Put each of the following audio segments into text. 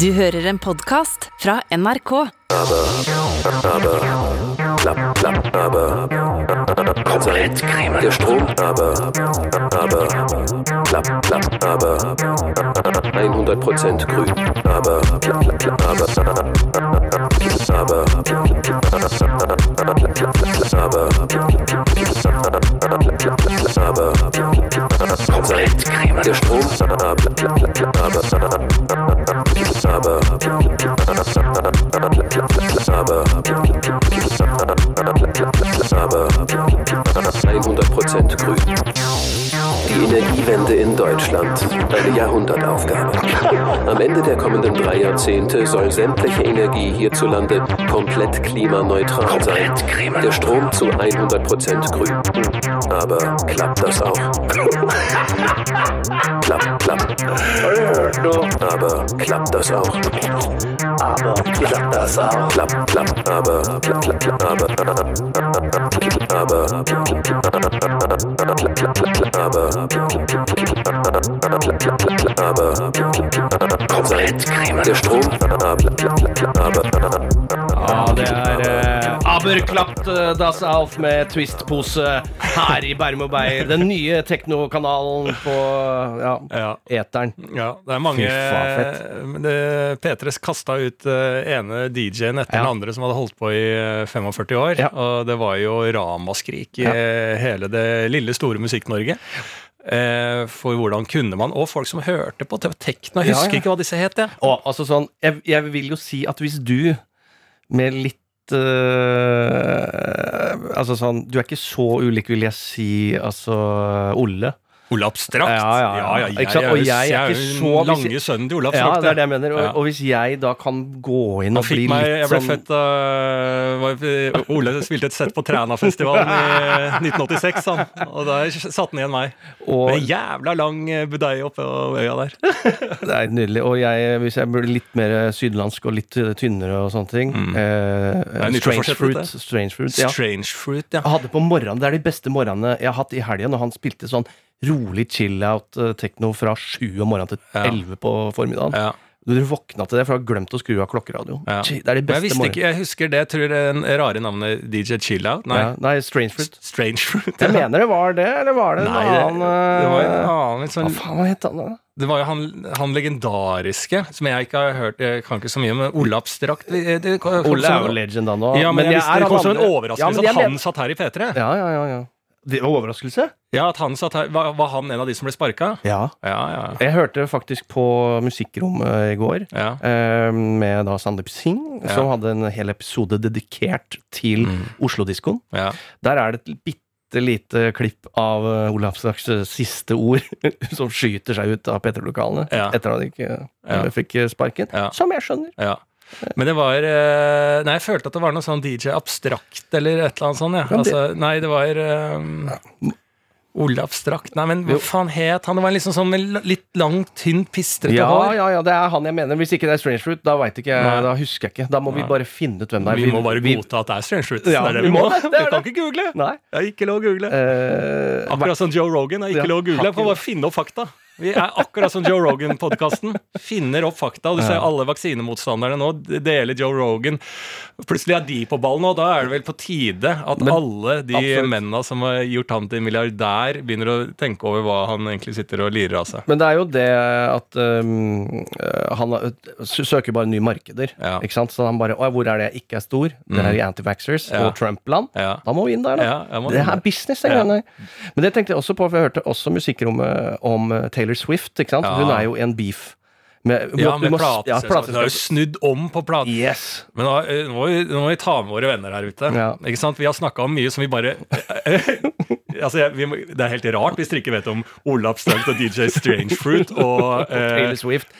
Du hører en podkast fra NRK. Komplett Der Strom, aber aber Klapp, klapp, aber 100% grün, aber klapp, klapp, klapp, aber aber aber aber Komplett Der Strom, aber aber aber aber 100% grün. Die Energiewende in Deutschland. Eine Jahrhundertaufgabe. Am Ende der kommenden drei Jahrzehnte soll sämtliche Energie hierzulande komplett klimaneutral sein. Der Strom zu 100% grün. Aber klappt das auch? Klapp, klapp. Aber klappt das auch? Aber klappt das auch? Klapp, klapp, aber klapp, klapp, klapp, aber aber aber aber komplett der Strom aber Ja, det er uh, Aberklapt uh, Das Alf med Twist-pose her i Bærum og Beyer. Den nye teknokanalen på ja, Ja. eteren. Ja, det er mange Fy faen, men det, P3 kasta ut eh, ene DJ-en etter Ja. den andre som hadde holdt på i eh, 45 år. Ja. Og det var jo ramaskrik i eh, hele det lille, store Musikk-Norge. Eh, for hvordan kunne man Og folk som hørte på tekna Tekno. Jeg Ja, husker ja. ikke hva disse het. jeg. Og altså sånn jeg, jeg vil jo si at hvis du med litt uh, Altså sånn Du er ikke så ulik, vil jeg si, altså Olle. Ole Abstrakt. Ja, ja, ja. jeg, Ikke sant? Og jeg er ikke så- den lange sønnen til Ole Ja, det er det jeg mener. Og, Ja. og hvis jeg da kan gå inn og bli litt meg, litt jeg ble sånn født da uh, Ole spilte et sett på Trænafestivalen i 1986, han. Og der satte han igjen meg. og, Med en jævla lang eh, budeie oppe på øya der. Det er nydelig. Og jeg, hvis jeg blir litt mer sydlandsk og litt tynnere og sånne ting Mm. eh, strange, fruit, strange fruit. Ja. Strange fruit, ja. Jeg hadde på morgenen, Det er de beste morgenene jeg har hatt i helgen, når han spilte sånn rolig chill-out eh, tekno fra sju om morgenen til elleve på formiddagen. ja. Du våkna til det, for du har glemt å skru av klokkeradioen. Ja. Det er de beste jeg ikke, jeg husker det, jeg tror det er rare navnet DJ Chillout. Nei, Ja, nei, strange fruit. Strange fruit. Jeg mener det var det, eller var det Nei, en annen det var en eh, annen sånn, Hva faen het han da? Det var jo han, han legendariske, som jeg ikke har hørt Jeg kan ikke så mye, om. Ole Abstrakt det, det, Ole er jo legend, han òg. Ja, men, jeg visste det kom som en overraskelse at han satt her i P3. Ja, ja, ja. ja. Det var overraskelse? Ja, at han satt her Var, var han en av de som ble sparka? Ja. Ja, ja. Jeg hørte faktisk på Musikkrommet i går. ja. eh, Med da Sandeep Singh, som hadde en hel episode dedikert til Mm. Oslo-diskoen. ja. Der er det et bitte lite klipp av Olavsdags siste ord som skyter seg ut av P3-lokalene Ja. etter at han ikke eh, fikk sparken. Som jeg skjønner. Ja. Men det var eh, Nei, jeg følte at det var noe sånn DJ Abstrakt eller et eller annet sånt. Ja. Altså, nei, det var um, Ole Abstrakt Nei, men hva faen het han? Det var liksom sånn med litt langt, tynt, pistrete Ja, hår. ja, ja, det er han jeg mener. Hvis ikke det er Strange Fruit, da vet ikke jeg, da husker jeg ikke. Da må vi bare finne ut hvem det er. Vi må bare godta at det er Strange Fruit. Ja, det er det vi vi må det, det Vi kan ikke google. Nei. Det er ikke lov å google. Uh, Akkurat som Joe Rogan er ikke Ja, lov å google. jeg Får bare finne opp fakta. Vi er akkurat som Joe Rogan-podkasten. Finner opp fakta. Og du ser alle vaksinemotstanderne nå deler Joe Rogan. Plutselig er de på ballen, og da er det vel på tide at Men- alle de absolutt. mennene som har gjort han til milliardær, begynner å tenke over hva han egentlig sitter og lirer av seg. Men det er jo det at um, øh, han søker bare nye markeder. Ja. Ikke sant? Så han bare Å, hvor er det jeg ikke er stor? Det er i antivaxxers Ja. og Trump-land. Ja. Da må vi inn der, da. Det er business, den Ja. Men det tenkte jeg også på, for jeg hørte også musikkrommet om uh, Taylor Swift. Ikke sant? Ja. Hun er jo en beef. Med, Ja, med må-. Ja, Hun har jo snudd om på plate... Yes. Men nå, eh, nå, må vi, nå må vi ta med våre venner her ute. Ja. Ikke sant? Vi har snakka om mye som vi bare altså, jeg, vi må, Det er helt rart hvis dere ikke vet om Olaf Stunt og DJ Strangefruit og, eh,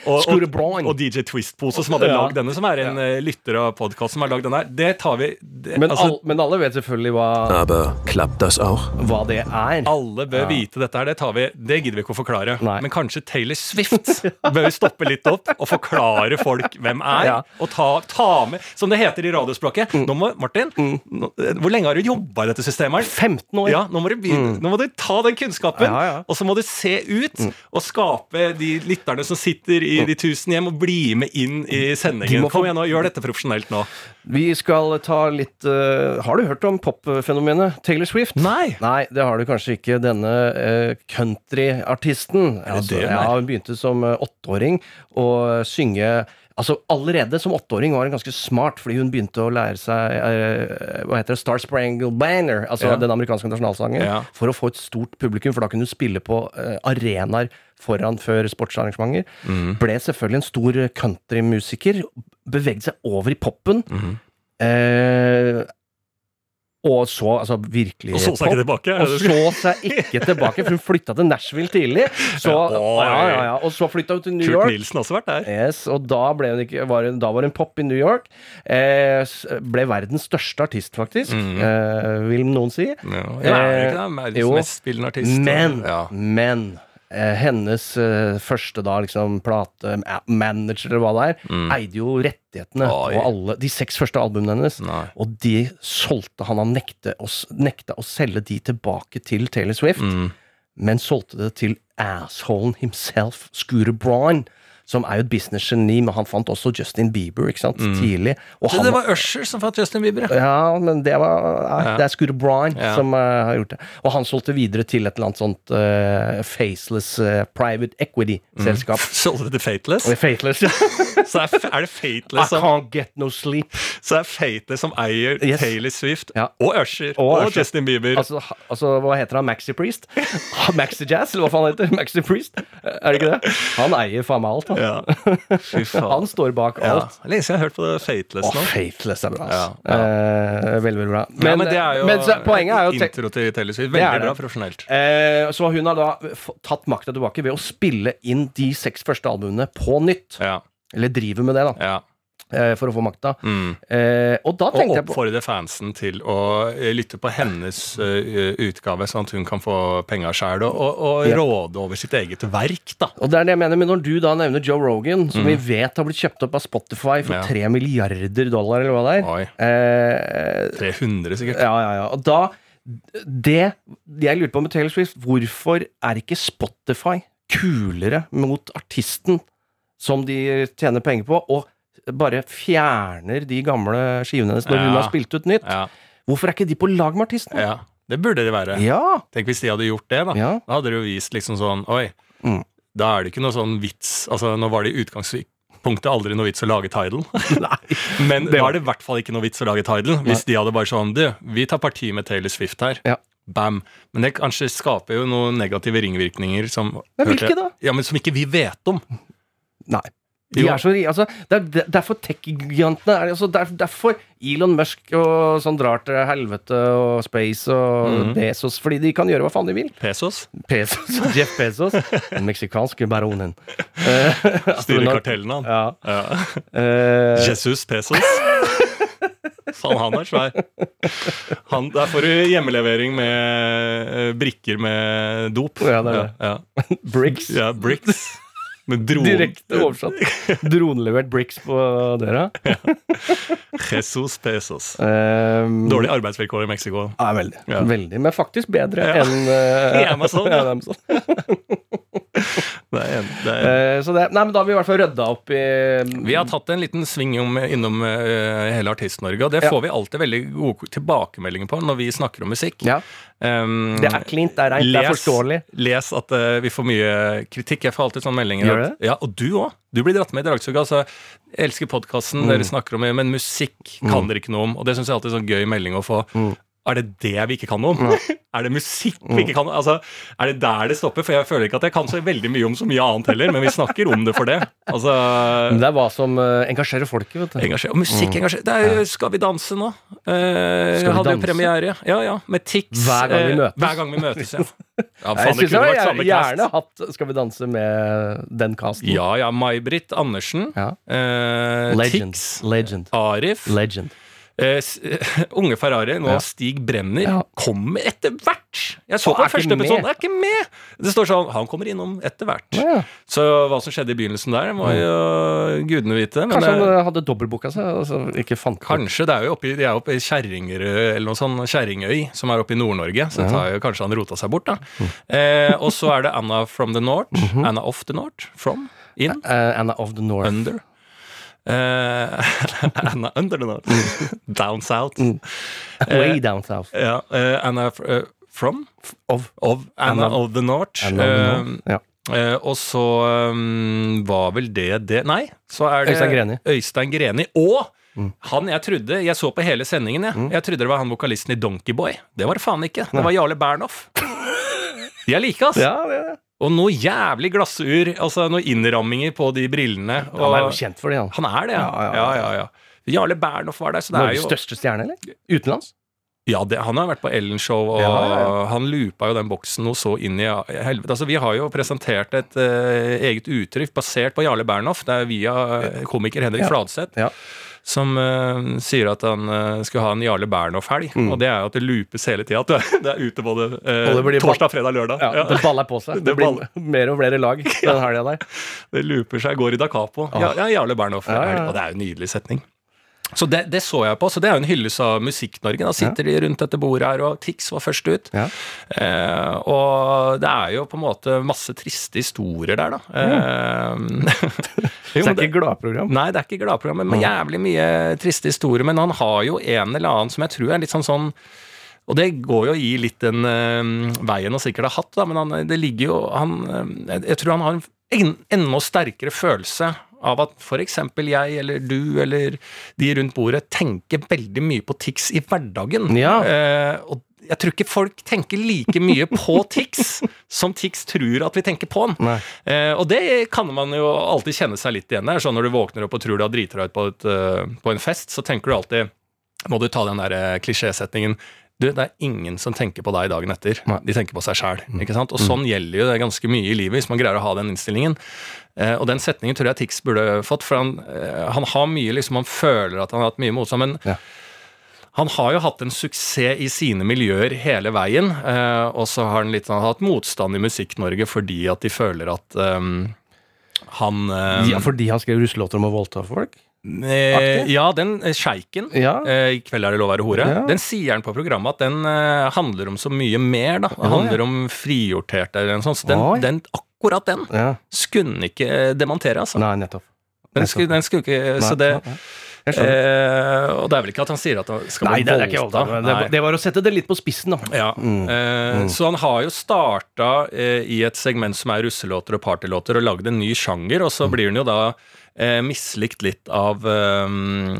og, og, og DJ Twist-pose, som hadde lagd denne, som er en ja. lytter av podkast som har lagd den her. Det tar vi det, Men, altså, all, men alle vet selvfølgelig hva, aber klappt das auch? hva det er. Alle bør vite dette her. Det, tar vi, det gidder vi ikke å forklare. Nei. Men kanskje Taylor Swift bør vi stoppe litt opp og forklare folk hvem er. Ja. Og ta, ta med, som det heter i radiospråket. Nå må, Martin, nå, hvor lenge har du jobba i dette systemet? 15 år. Ja, nå må du begynne, nå må du ta den kunnskapen, Ja, ja. og så må du se ut og skape de lytterne som sitter i de tusen hjem, og bli med inn i sendingen. få- Kom igjen nå, gjør dette profesjonelt nå. Vi skal ta litt uh, Har du hørt om popfenomenet Taylor Swift? Nei. Nei, det har du kanskje ikke. Denne uh, countryartisten. Altså, ja, hun begynte som eh, åtteåring å synge Altså Allerede som åtteåring var hun ganske smart, fordi hun begynte å lære seg uh, hva heter det, Star Sprangle Banner, altså Ja. den amerikanske nasjonalsangen, Ja. for å få et stort publikum, for da kunne hun spille på uh, arenaer foran før sportsarrangementer. Mm. Ble selvfølgelig en stor countrymusiker, bevegde seg over i popen. Mm. Eh, og så altså virkelig Og så seg ikke tilbake, Og så seg ikke tilbake, for hun flytta til Nashville tidlig. Så, Ja, ja, ja, og så flytta hun til New Kurt York. Nilsen har også vært der. Yes, og da, hun ikke, var hun, da var hun pop i New York. Eh, ble verdens største artist, faktisk, Mm. eh, vil noen si. Ja, ja, er ikke det? Verdens mest spillende artist. Men, men eh, hennes eh, første da liksom plate eh, manager eller hva det er, Mm. eide jo rettighetene på alle de seks første albumene hennes. Nei. Og de solgte han. Han nekta å, nekta å selge de tilbake til Taylor Swift, Mm. men solgte det til assholen himself, Scooter Braun. Som er jo et businessgeni, men han fant også Justin Bieber ikke sant, tidlig. Og Så han det var Usher som fant Justin Bieber, ja. ja, men det var ja, Ja. Det er Scooter Bryan Ja. som uh, har gjort det. Og han solgte videre til et eller annet sånt uh, faceless uh, private equity-selskap. Solgte det til Fateless? Og Faithless, ja. Så er, er det Fateless som, can't get no sleep. så er Fateless som eier Yes. Taylor Swift Ja. og Usher Og og, Usher. Justin Bieber? Altså, altså, hva heter han? Maxi Priest? Maxi Jazz, eller hva faen heter? Maxi Priest? Er det ikke det? Han eier faen meg alt, han. Ja. Fy faen. Han står bak Ja. alt. Lenge siden jeg har hørt på det Fateless nå. nå. Fateless er bra, altså. Ja, Eh, veldig, veldig bra. Men, ja, men det er jo men så, poenget er jo intro til Taylor Swift. Veldig bra profesjonelt. Eh, så hun har da tatt makta tilbake ved å spille inn de seks første albumene på nytt. Ja. Eller driver med det, da, ja. For å få makta. Mm. Eh, og da tenkte på oppfordre fansen til å eh, lytte på hennes uh, utgave, sånn at hun kan få penga sjæl, og, og, og Ja. råde over sitt eget verk, da. Og det er det jeg mener, men når du da nevner Joe Rogan, som vi vet har blitt kjøpt opp av Spotify for tre Ja. milliarder dollar, eller hva det er Oi. eh, 300, sikkert. Ja, ja, ja. Og da Det jeg lurer på med Taylor Swift, hvorfor er ikke Spotify kulere mot artisten som de tjener penger på, og bare fjerner de gamle skivene hennes når hun har spilt ut nytt? Ja. Hvorfor er ikke de på lag med artisten? ja. Det burde de være. Ja. Tenk hvis de hadde gjort det, da. Ja. Da hadde de jo vist liksom sånn Oi, Mm. da er det ikke noe sånn vits Altså, nå var det i utgangspunktet aldri noe vits å lage Tidal. Men Det var- det i hvert fall ikke noe vits å lage Tidal. Hvis de hadde bare sånn Du, vi tar parti med Taylor Swift her. Ja. Bam. Men det kanskje skaper jo noen negative ringvirkninger som Men hvilke da? Ja, men som ikke vi vet om. Nei. De er så, altså, det er der- derfor tech-gigantene er altså, der, Derfor Elon Musk og sånn drar til helvete og space og Mhm. Bezos, fordi de kan gjøre hva faen de vil. Pesos. Pesos, Jeff Bezos, den meksikanske baronen. Eh, Styrer kartellen, han. Ja. Ja. Uh, Jesus Pesos. Faen, han er svær. Han, der får du hjemmelevering med eh, brikker med dop. Ja, det er det. Ja. bricks. ja bricks. Med dron. Direkte oversatt. Dronelevert bricks på døra. Jesus Pesos. Um, Dårlige arbeidsvilkår i Mexico. Ja, veldig. Ja. veldig. Men faktisk bedre enn uh, Amazon, ja, Amazon. Det er en, det er en. så det, nei, men da har vi i hvert fall rydda opp i Vi har tatt en liten sving om, innom uh, hele Artist-Norge, og det Ja. får vi alltid veldig gode tilbakemeldinger på når vi snakker om musikk. Ja. Um, Det er klint, det er reint, det er forståelig. Les at uh, vi får mye kritikk. Jeg får alltid sånne meldinger. Gjør At, ja, og du òg. Du blir dratt med i dragsuget. Altså, jeg elsker podkasten Mm. dere snakker om, men musikk kan dere ikke noe om. Og det syns jeg alltid er sånn gøy melding å få. Mm. Er det det vi ikke kan noe om? er det musikk vi ikke kan noe Altså, Er det der det stopper? For jeg føler ikke at jeg kan så veldig mye om så mye annet heller, men vi snakker om det for det. Altså Men det er hva som eh, engasjerer folket, vet du. Engasjer. Og musikk engasjerer. Det er jo Skal vi danse nå? Eh, Skal vi hadde danse? premiere. Ja, ja. Med Tix. Hver gang vi eh, møtes. Hver gang vi møtes, ja. ja Jeg faen, det syns jeg har gjerne hatt Skal vi danse med den casten. Ja, ja. May-Britt Andersen. Ja. Eh, Legend. Tix. Legend. Arif. Legend. S- unge Ferrari, nå Ja. Stig Brenner, Ja. kommer etter hvert. Jeg så på første episode, er ikke med! Det står sånn, han kommer innom etter hvert. Ja. Så hva som skjedde i begynnelsen der, må jo gudene vite. Men Kanskje han eh, hadde dobbeltbooka seg, altså ikke fant Kanskje. Det er jo oppe de er oppe i Kjerringerød eller noe sånn Kjerringøy, som er oppe i Nord-Norge. Så jo kanskje han rota seg bort, da. Eh, og så er det Anna from the North. Anna of the North. From. In. Uh, Anna of the North. Under. Eh, Anna under the North. Down south. Way down south. Ja, eh, Anna eh, from. Of. Of Anna, Anna- of the North. Of the Eh, North. Ja. Uh, og så um, var vel det det Nei, så er det Øystein Greni. Øystein Greni. Og han jeg trodde Jeg så på hele sendingen, jeg. Jeg trodde det var han vokalisten i Donkeyboy. Det var det faen ikke. Det var Jarle Bernhoff. De er like, altså. Ja, det, er det. Og noe jævlig glassur. Altså noen innramminger på de brillene. Og Han er jo kjent for det, han. Han er det, ja. Ja, ja, ja, ja. ja, ja. Jarle Bernhoff var der, så det er Norges jo største stjerne, eller? Utenlands? Ja, det, han har vært på Ellen-show, og Ja, ja, ja. han loopa jo den boksen noe så inn i helvete. Altså, vi har jo presentert et uh, eget uttrykk basert på Jarle Bernhoff. Det er via eh, komiker Henrik Ja. Fladseth. Som uh, sier at han uh, skulle ha en Jarle Bernhoff-helg. Mm. Og det er jo at det loopes hele tida. At det er- det er ute både uh, torsdag, fredag, lørdag. Ja, Ja. Det baller på seg. Det Det blir mer og flere lag den helga der. Det looper seg, går i da capo. Ja, ja, Jarle Bernhoff. Ja, ja, ja. Og det er jo en nydelig setning. Så det, det så jeg på. Så det er jo en hyllest av Musikk-Norge. Da sitter de rundt dette bordet her, og Tix var først ut. Ja. Eh, og det er jo på en måte masse triste historier der, da. Eh, Så jo, det er ikke gladprogram. Nei, det er ikke gladprogram, men jævlig mye triste historier. Men han har jo en eller annen som jeg tror er litt sånn sånn og det går jo i litt den eh, veien han sikkert har hatt, da, men han, det ligger jo han, eh, Jeg tror han har en en enda sterkere følelse av at f.eks. jeg eller du eller de rundt bordet tenker veldig mye på Tix i hverdagen. Ja. Eh, og jeg tror ikke folk tenker like mye på Tix som Tix tror at vi tenker på den. Eh, og det kan man jo alltid kjenne seg litt igjen i. Sånn når du våkner opp og tror du har driti deg ut på, et, uh, på en fest, så tenker du alltid Må du ta den der eh, klisjésetningen du, det er ingen som tenker på deg dagen etter. De tenker på seg sjæl. Og sånn gjelder jo det ganske mye i livet, hvis man greier å ha den innstillingen. Eh, og den setningen tror jeg Tix burde fått, for han, eh, han har mye liksom, Han føler at han har hatt mye motstand, men Ja. han har jo hatt en suksess i sine miljøer hele veien, eh, og så har han litt han har hatt motstand i Musikk-Norge fordi at de føler at um, han um, Ja, fordi han skrev russelåter om å voldta folk? Eh, Ja, den eh, sjeiken Ja. eh, I kveld er det lov å være hore. Ja. Den sier han på programmet at den eh, handler om så mye mer. da Ja, handler om frigjorthet eller noe sånt. Så den, den, akkurat den skulle ikke demontere, altså. Nei, nettopp. Den skulle, den skulle ikke Så det nei, nei. Eh, Og det er vel ikke at han sier at han skal Nei, bli det ikke voldtatt. voldtatt. Det, Nei. det var å sette det litt på spissen, da. Ja, eh, Så han har jo starta eh, i et segment som er russelåter og partylåter, og lagd en ny sjanger, og så blir han jo da eh, mislikt litt av eh,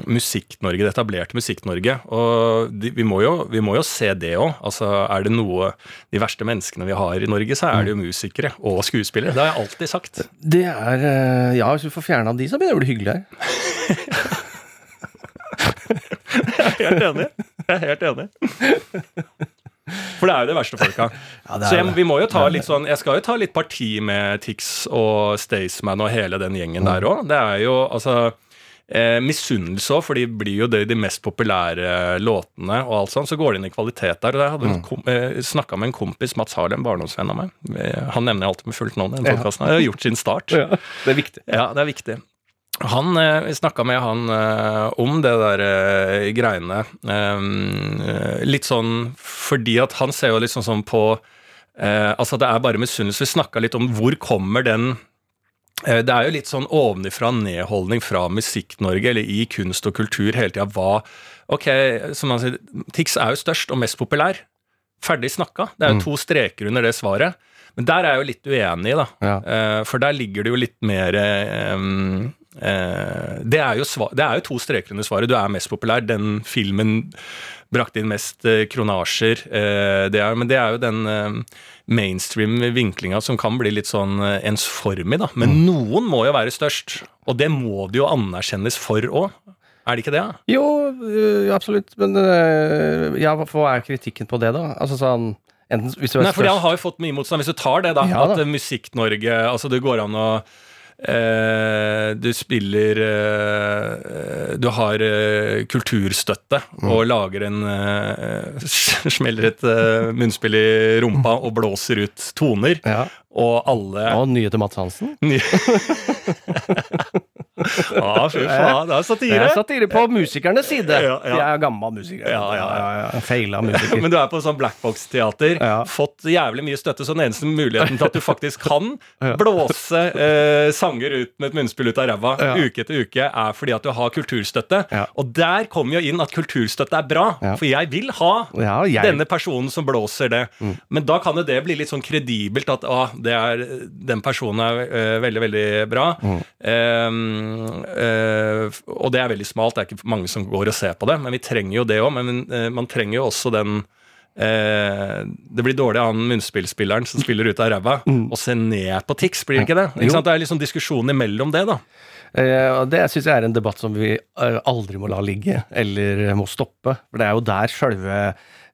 Musikk-Norge, det etablerte Musikk-Norge. Og de, vi, må jo, vi må jo se det òg. Altså, er det noe De verste menneskene vi har i Norge, så er det jo musikere og skuespillere. Det har jeg alltid sagt. Det er eh, Ja, hvis vi får fjerna de, så blir det jo bli hyggelig her. Helt enig. Jeg er helt enig. For det er jo det verste folka. Ja, det Så er jeg, vi må jo ta litt sånn Jeg skal jo ta litt parti med Tix og Staysman og hele den gjengen Mm. der òg. Det er jo altså eh, Misunnelse òg, for de blir jo de, de mest populære låtene og alt sånt, Så går det inn i kvalitet der. Og jeg hadde Mm. kom, eh, snakka med en kompis, Mats Harlem, barndomsvenn av meg. Eh, Han nevner jeg alltid med fullt navn i den Ja. podkasten. har gjort sin start. Ja, det er viktig. Ja, det er viktig. Han eh, snakka med han eh, om det der eh, greiene. eh, litt sånn fordi at han ser jo litt sånn sånn på Altså, det er bare misunnelse. Vi snakka litt om hvor kommer den det er jo litt sånn ovenifra nedholdning fra Musikk-Norge, eller i kunst og kultur hele tida. Hva Ok, som han sier, Tix er jo størst og mest populær. Ferdig snakka. Det er jo to streker under det svaret. Men der er jeg jo litt uenig, da. Ja. For der ligger det jo litt mer eh, det, er jo det er jo to streker under svaret. Du er mest populær. Den filmen brakte inn mest eh, kronasjer. Eh, det er, men det er jo den eh, mainstream vinklinga som kan bli litt sånn eh, ensformig, da. Men noen må jo være størst. Og det må det jo anerkjennes for òg. Er det ikke det? da? Jo, absolutt. Men ja, hva er kritikken på det, da? Altså sånn Enten hvis du er Nei, for han har jo fått mye motstand. Hvis du tar det, da, Ja, da. at eh, Musikk-Norge Altså, det går an å eh, du spiller eh, Du har eh, kulturstøtte Mm. og lager en eh, Smeller et eh, munnspill i rumpa og blåser ut toner, Ja. og alle Og nye til Mats Hansen. Ja, fy faen, det er satire. Det er satire på musikernes side. Ja, ja. De er gammel musikere. Ja, ja, ja. ja. Feila musiker. Men du er på sånn blackbox-teater, fått jævlig mye støtte, så den eneste muligheten til at du faktisk kan blåse eh, sanger ut med et munnspill ut av ræva uke etter uke, er fordi at du har kulturstøtte. Og der kommer jo inn at kulturstøtte er bra, for jeg vil ha jeg- denne personen som blåser det. Men da kan jo det bli litt sånn kredibelt at ah, det er, den personen er øh, veldig, veldig bra. Ehm, eh, og det er veldig smalt, det er ikke mange som går og ser på det, men vi trenger jo det òg. Men eh, man trenger jo også den eh, det blir dårlig av han munnspillspilleren som spiller ut av ræva, å se ned på Tix, blir det ikke det? Ikke sant? Det er liksom diskusjonen imellom det, da. Eh, og det syns jeg er en debatt som vi eh, aldri må la ligge, eller må stoppe. For det er jo der sjølve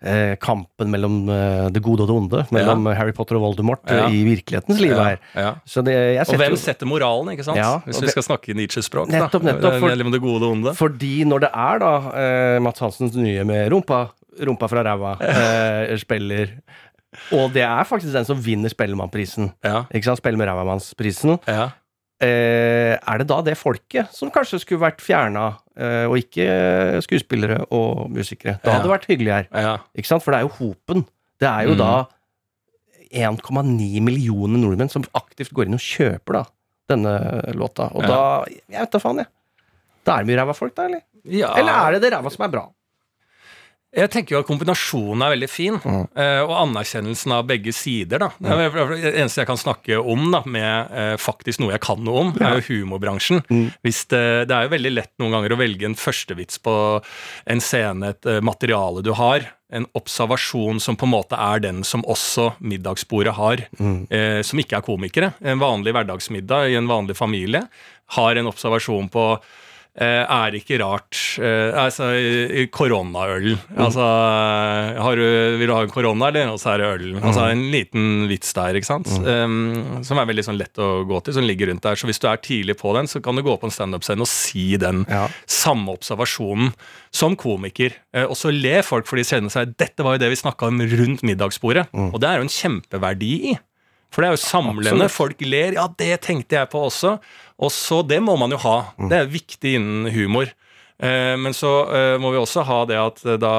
eh, kampen mellom eh, det gode og det onde, mellom Harry Potter og Voldemort, eh, Ja. i virkelighetens liv Ja, er. ja. Det, Og hvem jo- setter moralen, ikke sant? Ja, Hvis vi det- skal snakke Nietzsche-språk. Nettopp, nettopp, for- Mellom det gode og onde. Fordi når det er da eh, Mats Hansens nye med rumpa, rumpa fra ræva, eh, spiller Og det er faktisk den som vinner Spellemannprisen. Ja, Ikke sant? Ja. Eh, er det da det folket som kanskje skulle vært fjerna, eh, og ikke skuespillere og musikere? Da hadde det vært hyggelig her. ja. Ikke sant? For det er jo hopen. Det er jo Mm. da 1,9 millioner nordmenn som aktivt går inn og kjøper da denne låta. Og Ja. da Jeg vet da faen, jeg. Da er det mye ræva folk, da, eller? ja. Eller er det det ræva som er bra? Jeg tenker jo at kombinasjonen er veldig fin, Mm. eh, og anerkjennelsen av begge sider. da. Det er Det eneste jeg kan snakke om da, med eh, faktisk noe jeg kan noe om, er jo humorbransjen. Mm. Hvis det, det er jo veldig lett noen ganger å velge en førstevits på en scene, et eh, materiale du har. En observasjon som på en måte er den som også middagsbordet har, Mm. eh, som ikke er komikere. En vanlig hverdagsmiddag i en vanlig familie har en observasjon på er ikke rart eh, Altså, koronaøl. Altså, har du, vil du ha en korona, eller? Og så er det øl. Altså, en liten vits der, ikke sant? Um, som er veldig sånn lett å gå til, som ligger rundt der. Så hvis du er tidlig på den, så kan du gå på en standup-scene og si den Ja. samme observasjonen som komiker. Eh, og så ler folk, for de kjenner seg Dette var jo det vi snakka om rundt middagsbordet. Og det er jo en kjempeverdi i. For det er jo samlende. Absolutt. Folk ler. Ja, det tenkte jeg på også. Og så, det må man jo ha. Mm. Det er viktig innen humor. Eh, men så eh, må vi også ha det at eh, da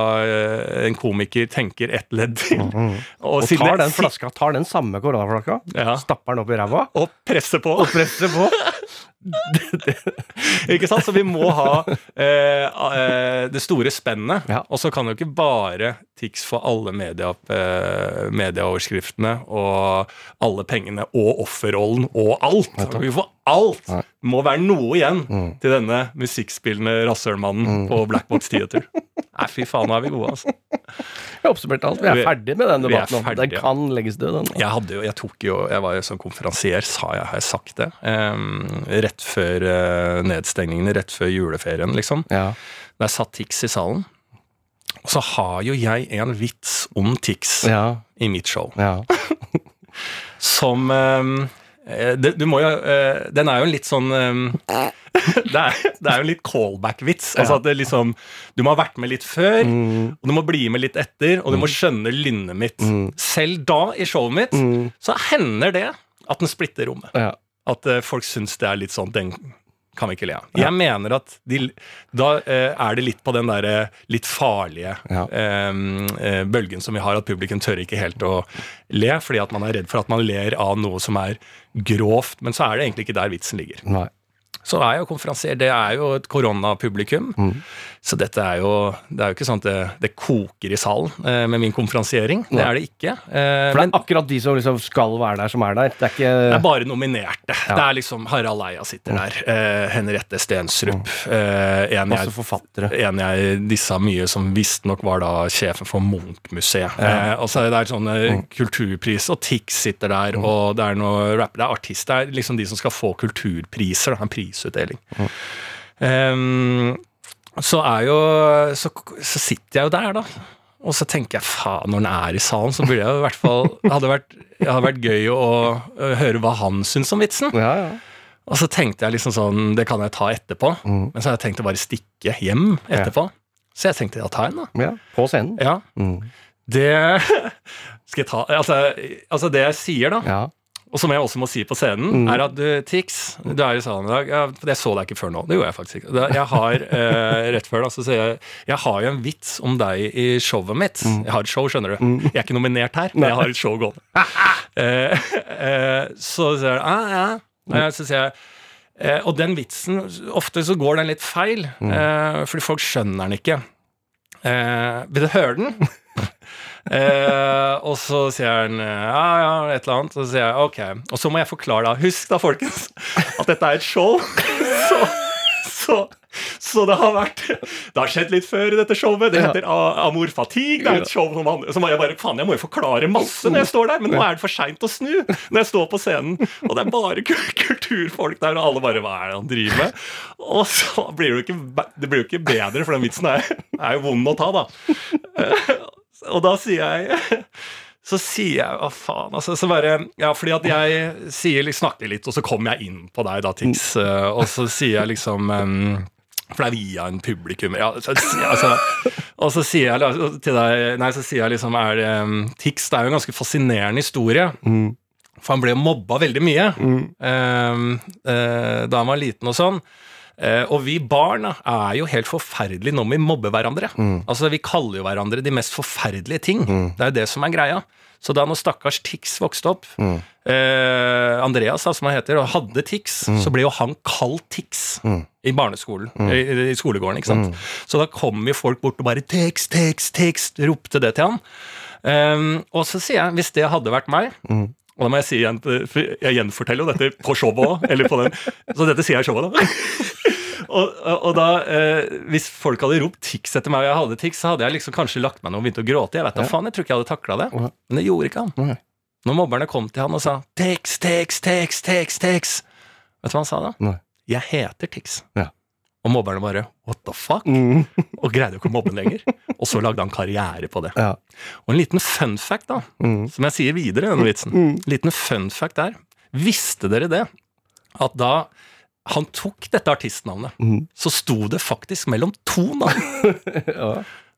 en komiker tenker ett ledd til. Og, Mm. Og siden- tar den flaska, tar den samme koronaflaska, Ja. stapper den opp i ræva Og presser på. og presser på. Ikke sant? Så vi må ha eh, eh, det store spennet. Ja. Og så kan jo ikke bare Tix få alle media, eh, medieoverskriftene og alle pengene og offerrollen og alt. Vi får alt! Det Må være noe igjen til denne musikkspillende rasshølmannen på Blackbox Theater. Nei, fy faen, nå er vi gode, altså. Vi oppsummert alt. Vi er ferdig med den debatten. Den kan legges død, den. Jeg, hadde jo, jeg tok jo Jeg var jo som konferansier, sa jeg, har jeg sagt det? Um, rett før uh, nedstengningene, rett før juleferien, liksom. Ja. Jeg satt Tix i salen. Og så har jo jeg en vits om Tix Ja. i mitt show. ja. Som eh, det, Du må jo eh, Den er jo en litt sånn ehm, det, er, det er jo en litt callback-vits. Altså at det liksom Du må ha vært med litt før, Mm. og du må bli med litt etter, og du må skjønne lynnet mitt. Mm. Selv da, i showet mitt, Mm. så hender det at den splitter rommet. ja. At eh, folk syns det er litt sånn Den kan vi ikke le av. Jeg mener at de, da eh, er det litt på den derre litt farlige Ja. eh, eh, bølgen som vi har, at publikum tør ikke helt å le, fordi at man er redd for at man ler av noe som er grovt. Men så er det egentlig ikke der vitsen ligger. Nei. Så er jo konferansier, det er jo et koronapublikum. Mm. Så dette er jo Det er jo ikke sånn at det, det koker i salen eh, med min konferansiering. Det er det ikke. Eh, For det men er akkurat de som liksom skal være der, som er der. Det er ikke det er bare nominerte. Det er liksom Harald Eia sitter der. Eh, Henriette Stensrup. Eh, en, jeg, forfattere. en jeg dissa mye, som visstnok var da sjefen for Munch-museet. Eh, og så er det sånn eh, kulturpris, og Tix sitter der, og det er noe rapper. Det er artister. Det er liksom de som skal få kulturpriser. Da, en prisutdeling. Ehm, så er jo så, så sitter jeg jo der, da. Og så tenker jeg faen, når den er i salen, så burde jeg i hvert fall hadde vært, det hadde vært gøy å, å høre hva han syns om vitsen. Ja, ja. Og så tenkte jeg liksom sånn Det kan jeg ta etterpå. Mm. Men så har jeg tenkt å bare stikke hjem etterpå. Så jeg tenkte ja, ta en, da. Ja, på scenen. Ja, Mm. det Skal jeg ta Altså, altså det jeg sier, da, Ja. Og som jeg også må si på scenen, Mm. er at du, Tix, du er i salen i dag. Jeg så deg ikke før nå. Det gjorde jeg faktisk ikke. Jeg har, eh, rett før da, så sier jeg Jeg har jo en vits om deg i showet mitt. Mm. Jeg har et show, skjønner du. Jeg er ikke nominert her, men jeg har et show gående. eh, eh, så sier jeg ah, ja. Eh, Så sier jeg eh, Og den vitsen, ofte så går den litt feil, Mm. eh, fordi folk skjønner den ikke. Eh, vil du høre den? Eh, og så sier han eh, ja, ja, et eller annet. Og så sier jeg ok. Og så må jeg forklare, da. Husk da, folkens, at dette er et show. Så, så, så det har vært Det har skjedd litt før i dette showet. Det heter Amor Fatigue. Det er et show som han, så må jeg bare Faen, jeg må jo forklare masse når jeg står der, men nå er det for seint å snu når jeg står på scenen. Og det er bare kulturfolk der, og alle bare Hva er det han driver med? Og så blir det jo ikke, det blir jo ikke bedre, for den vitsen er, er jo vond å ta, da. Og da sier jeg så sier jeg hva faen altså, så bare, ja, Fordi at jeg sier, snakker litt, og så kommer jeg inn på deg, da, Tix. eh, Og så sier jeg liksom um, For det er via en publikum ja, så, altså, Og så sier jeg til deg Nei, så sier jeg liksom er det, um, Tix det er jo en ganske fascinerende historie. For han ble mobba veldig mye mm. um, uh, da han var liten og sånn. Eh, og vi barn er jo helt forferdelige når vi mobber hverandre. Altså Vi kaller jo hverandre de mest forferdelige ting. Det er jo det som er greia. Så da når stakkars Tix vokste opp, eh, Andreas da, som han heter, og hadde Tix, så ble jo han kalt Tix i barneskolen, i, i skolegården. ikke sant? Så da kom jo folk bort og bare Tix, Tix, Tix, ropte det til han. Um, og så sier jeg, hvis det hadde vært meg og da må jeg si igjen, for jeg gjenforteller jo dette på showet òg, eller på den. Så dette sier jeg i showet, da. Og, og da, eh, hvis folk hadde ropt Tix etter meg, og jeg hadde tics, så hadde jeg liksom kanskje lagt meg ned og begynt å gråte. Jeg vet da faen, jeg tror ikke jeg hadde takla det. Men det gjorde ikke han. Okay. Når mobberne kom til han og sa Tix, Tix, Tix, Tix, Tix Vet du hva han sa da? Nei. Jeg heter Tix. Ja. Og mobberne bare What the fuck? Mm. Og greide jo ikke å mobbe lenger. Og så lagde han karriere på det. Ja. Og en liten fun fact, da, Mm. som jeg sier videre i denne vitsen. En liten fun fact der. Visste dere det? At da han tok dette artistnavnet, Mm. så sto det faktisk mellom to navn. ja.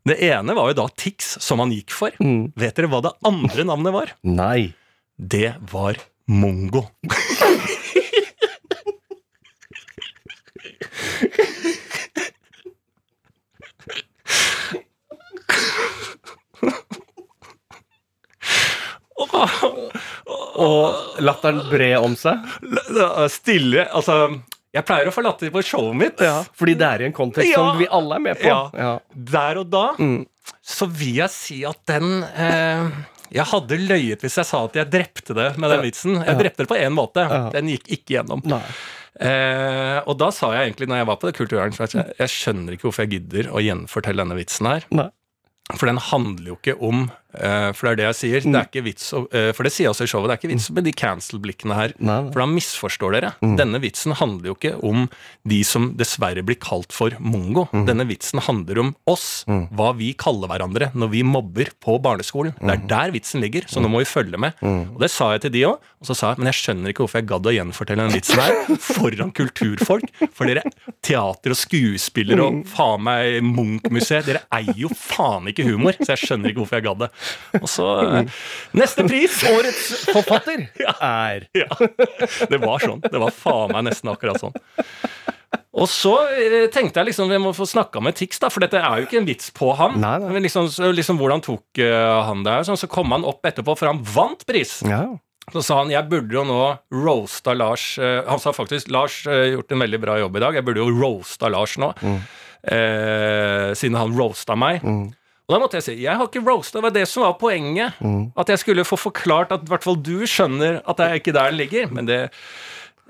Det ene var jo da Tix, som han gikk for. Mm. Vet dere hva det andre navnet var? Nei. Det var Mongo. Og latteren bred om seg. Stille Altså, jeg pleier å få latter på showet mitt. Fordi det er i en kontekst Ja. som vi alle er med på. Ja. Ja. Der og da Mm. så vil jeg si at den eh, Jeg hadde løyet hvis jeg sa at jeg drepte det med den vitsen. Jeg drepte det på én måte. Ja. Den gikk ikke gjennom. Eh, og da sa jeg egentlig, når jeg var på det kulturarrangementet, jeg, jeg skjønner ikke hvorfor jeg gidder å gjenfortelle denne vitsen her. Nei. For den handler jo ikke om For det er det jeg sier. Det er ikke vits eh, For det sier også i showet. Det er ikke vits med de cancel-blikkene her. Nei, nei. For da misforstår dere. Denne vitsen handler jo ikke om de som dessverre blir kalt for mongo. Denne vitsen handler om oss. Hva vi kaller hverandre når vi mobber på barneskolen. Det er der vitsen ligger, så nå må vi følge med. Og det sa jeg til de òg. Og så sa jeg men jeg skjønner ikke hvorfor jeg gadd å gjenfortelle den vitsen her foran kulturfolk. For dere teater og skuespillere og faen meg Munch-museet, dere eier jo faen ikke humor. Så jeg skjønner ikke hvorfor jeg gadd det. Og så eh, Neste pris! Årets forfatter er Ja, det var sånn. Det var faen meg nesten akkurat sånn. Og så eh, tenkte jeg liksom vi må få snakka med Tix, da, for dette er jo ikke en vits på han. Nei, nei. Men liksom, liksom Hvordan tok eh, han det? Sånn, så kom han opp etterpå, for han vant pris. Ja. Så sa han jeg burde jo nå roasta Lars Han sa faktisk Lars gjort en veldig bra jobb i dag. Jeg burde jo roasta Lars nå, eh, siden han roasta meg. Og da måtte jeg si jeg har ikke roasta, det var det som var poenget. At jeg skulle få forklart at i hvert fall du skjønner at det er ikke der den ligger. Men det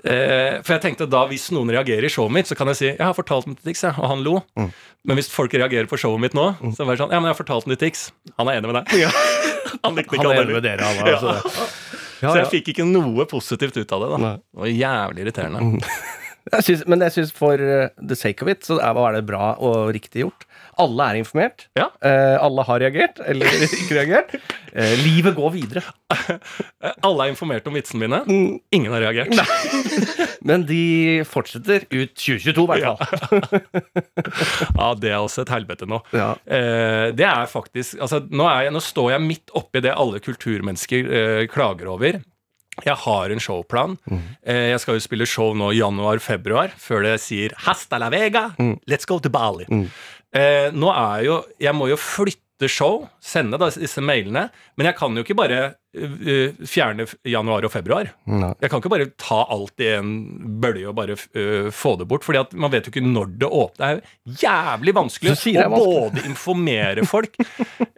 eh, For jeg tenkte da hvis noen reagerer i showet mitt, så kan jeg si jeg har fortalt den til Tix, og han lo. Men hvis folk reagerer på showet mitt nå, så er det sånn ja, men jeg har fortalt den til Tix. Han er enig med deg. han likte ikke Han er enig med dere, han. Altså. Ja, Så jeg fikk ikke noe positivt ut av det. da Nei. Det var jævlig irriterende. Jeg synes, men jeg syns for uh, the sake of it, så er, var det bra og riktig gjort. Alle er informert. Ja. Eh, alle har reagert, eller ikke reagert. Eh, livet går videre. Alle er informert om vitsene mine. Mm. Ingen har reagert. Men de fortsetter ut 2022, i hvert fall. Ja, det er også et helvete nå. Ja. Eh, det er faktisk altså, nå, er jeg, nå står jeg midt oppi det alle kulturmennesker eh, klager over. Jeg har en showplan. Eh, jeg skal jo spille show nå i januar-februar, før det sier 'Hasta la vega, let's go to Bali'. Eh, nå er jo Jeg må jo flytte show, sende da disse mailene, men jeg kan jo ikke bare eh, fjerne januar og februar. Nei. Jeg kan ikke bare ta alt i en bølge og bare uh, få det bort. Fordi at man vet jo ikke når det åpner. Det er jo jævlig vanskelig å vanskelig. både informere folk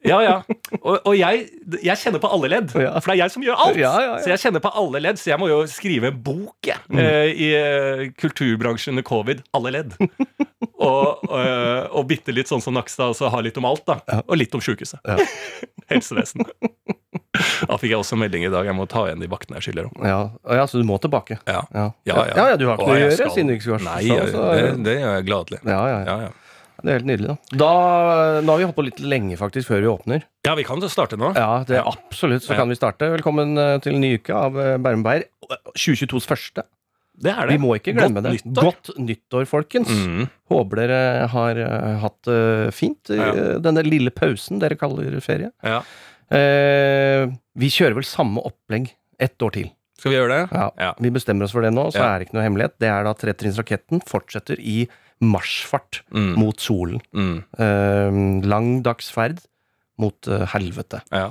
Ja, ja. Og, og jeg, jeg kjenner på alle ledd. Ja. For det er jeg som gjør alt. Ja, ja. Så jeg kjenner på alle ledd. Så jeg må jo skrive en bok jeg, Mm. uh, i kulturbransjen under covid. Alle ledd. Og, og, og bitte litt sånn som Nakstad, og så ha litt om alt, da. Og litt om sjukehuset. Ja. Helsevesen. Da fikk jeg også melding i dag. Jeg må ta igjen de vaktene jeg skylder om. Ja. Ja, så du må tilbake. Ja. Ja, Ja, ja. ja, du har ikke noe å gjøre skal- siden du ikke skal Nei, jeg, det, det gjør jeg gladelig. ja, ja, ja. Det er helt nydelig, da. da. Nå har vi holdt på litt lenge, faktisk, før vi åpner. ja, vi kan starte nå. Ja, det absolutt, så kan vi starte. Velkommen eh, til en ny uke av eh, Bærum Beyer. 2022s første. Det er Vi må ikke glemme Godt det. nyttår. Godt nyttår, folkens. Mm. Håper dere har eh, hatt det fint i Ja. eh, denne lille pausen dere kaller ferie. Ja. Eh, vi kjører vel samme opplegg ett år til. Skal vi gjøre det? Ja. Ja. Vi bestemmer oss for det nå, så Ja. er det ikke noe hemmelighet. Det er da Tretrinnsraketten fortsetter i marsjfart Mm. mot solen. Mm. Eh, lang dagsferd mot eh, helvete. Ja.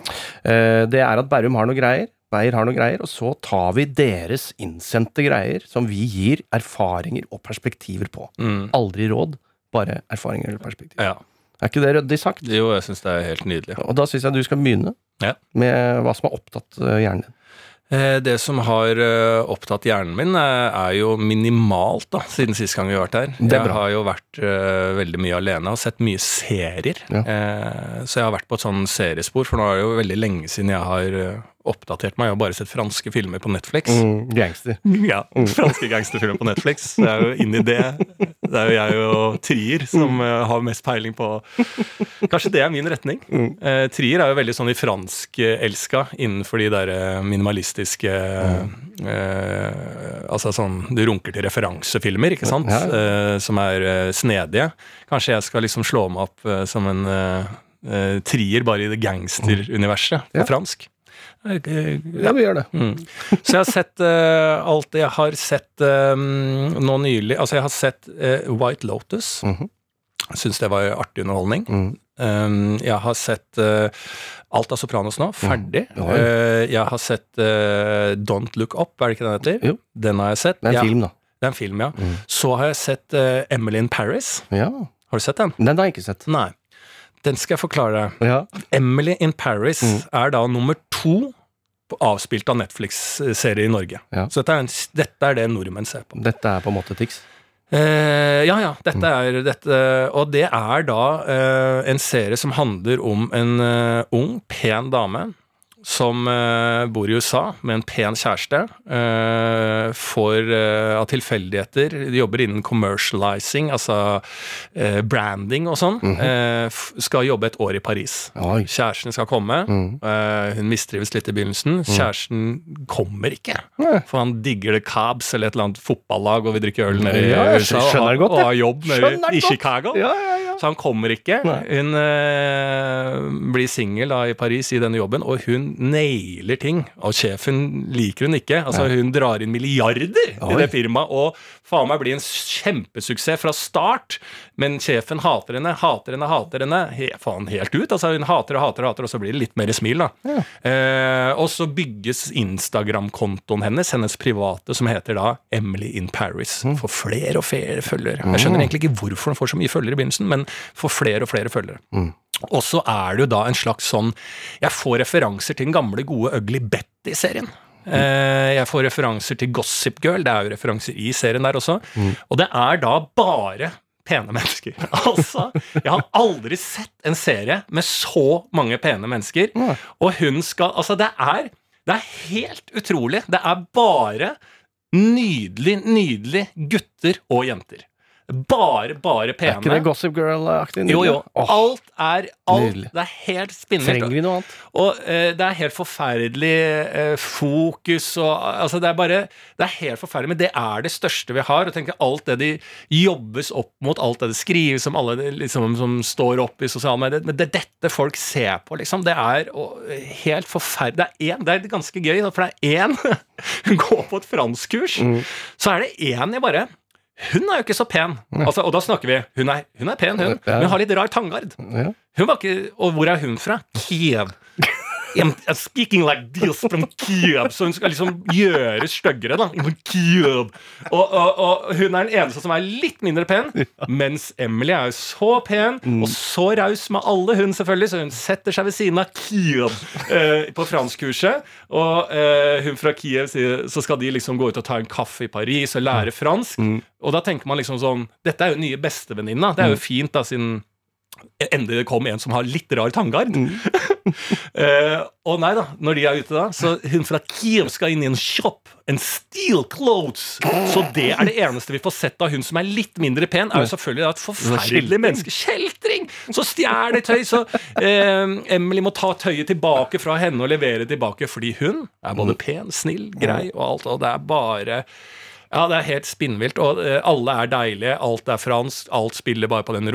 Eh, det er at Bærum har noe greier, Beyer har noen greier, og så tar vi deres innsendte greier som vi gir erfaringer og perspektiver på. Mm. Aldri råd, bare erfaringer eller perspektiver. ja. Er ikke det ryddig sagt? Jo, jeg syns det er helt nydelig. Og da syns jeg du skal begynne Ja. med hva som har opptatt eh, hjernen din. Eh, Det som har eh, opptatt hjernen min, er jo minimalt, da, siden sist gang vi har vært her. Er Jeg har jo vært veldig mye alene og sett mye serier. Ja. Så jeg har vært på et sånn seriespor, for nå er det jo veldig lenge siden jeg har oppdatert meg. Jeg har bare sett franske filmer på Netflix. Mm, gangster. Ja, franske gangsterfilmer på Netflix. Det er jo inn i det. Det er jo jeg og Trier som eh, har mest peiling på Kanskje det er min retning. Eh, Trier er jo veldig sånn i fransk-elska innenfor de der eh, minimalistiske eh, Altså sånn Du runker til referansefilmer, ikke sant? Eh, som er eh, snedige. Kanskje jeg skal liksom slå meg opp eh, som en eh, eh, trier, bare i det gangsteruniverset på Ja. fransk. Ja, vi gjør det. Mm. Så jeg har sett uh, alt det jeg har sett um, nå nylig. Altså, jeg har sett uh, White Lotus. Mhm. Syns det var artig underholdning. Mm. Um, jeg har sett uh, alt av Sopranos nå, ferdig. Mm. Ja, Eh, jeg har sett Don't Look Up, er det ikke den heter? Jo. Den har jeg sett. Det er en ja, film, da. Det er en film, ja. Mm. Så har jeg sett Emily in Paris. Ja. Har du sett den? Den har jeg ikke sett. Nei. Den skal jeg forklare deg. Ja. Emily in Paris Mm. er da nummer to avspilt av Netflix-serie i Norge. Ja. Så dette er, en, dette er det nordmenn ser på. Dette er på en måte Tix. Eh, ja, ja. Dette er dette Og det er da eh, en serie som handler om en eh, ung, pen dame som eh, bor i USA med en pen kjæreste. eh, får eh, av tilfeldigheter De jobber innen commercializing, altså eh, branding og sånn. eh, f- skal jobbe et år i Paris. Oi. Kjæresten skal komme. Mm. Eh, hun mistrives litt i begynnelsen. Kjæresten kommer ikke. Nei. For han digger det Cabs eller et eller annet fotballag og vil drikke øl nede i Ja, USA. godt, og har jobb nede i. Chicago. Ja, ja, ja. Så han kommer ikke. Nei. Hun eh, blir singel i Paris i denne jobben, og hun nailer ting. Og sjefen liker hun ikke. Altså Hun drar inn milliarder Oi. i det firmaet, og faen meg blir en kjempesuksess fra start. Men sjefen hater henne, hater henne, hater henne. He, faen helt ut. Altså Hun hater og hater og hater, og så blir det litt mer smil, da. Eh, og så bygges Instagram-kontoen hennes, hennes private, som heter da Emily in Paris. Mm. For flere og flere følgere. Jeg skjønner egentlig ikke hvorfor hun får så mye følgere i begynnelsen, men får flere og flere følgere. Mm. Og så er det jo da en slags sånn Jeg får referanser til den gamle, gode Ugly Betty-serien. Eh, jeg får referanser til Gossip Girl, det er jo referanser i serien der også. Mm. Og det er da bare pene mennesker. Altså, jeg har aldri sett en serie med så mange pene mennesker. Og hun skal Altså, det er, det er helt utrolig. Det er bare Nydelig, nydelig gutter og jenter. Bare, bare Er ikke det. Gossip Girl-aktig? Jo, jo. Alt er alt. nydelig. Det er helt spinnvilt. trenger vi noe annet? Og eh, det er helt forferdelig eh, fokus og Altså, det er bare Det er helt forferdelig, men det er det største vi har. Og tenker alt det de jobbes opp mot, alt det det skrives om, alle liksom, som står opp i sosiale medier Men det er dette folk ser på, liksom. Det er og, helt forferdelig. Det er én Det er ganske gøy, for det er én går på et franskkurs, så er det én jeg bare hun er jo ikke så pen. Altså, og da snakker vi Hun er, hun er pen, hun. Men har litt rar tanngard. Hun var ikke, Og hvor er hun fra? Kiev. I'm, speaking like this from Kiev. Så hun skal liksom gjøre styggere, da. Kiev. Og, og, og hun er den eneste som er litt mindre pen, mens Emily er jo så pen og så raus med alle, hun selvfølgelig, så hun setter seg ved siden av Kiev eh, på franskkurset. Og eh, hun fra Kiev sier så skal de liksom gå ut og ta en kaffe i Paris og lære fransk. Og da tenker man liksom sånn Dette er jo nye bestevenninna. Det er jo fint, da, siden endelig det kom en som har litt rar tanngard. Eh, og nei da, når de er ute da, så hun fra Kiev skal inn i en shop En steel clothes. Så det er det eneste vi får sett av hun som er litt mindre pen, er jo selvfølgelig da et forferdelig menneske. Kjeltring! Så stjeler tøy. Så eh, Emily må ta tøyet tilbake fra henne og levere tilbake, fordi hun er både pen, snill, grei og alt, og det er bare ja, det er helt spinnvilt, og eh, alle er deilige, alt er fransk, alt spiller bare på den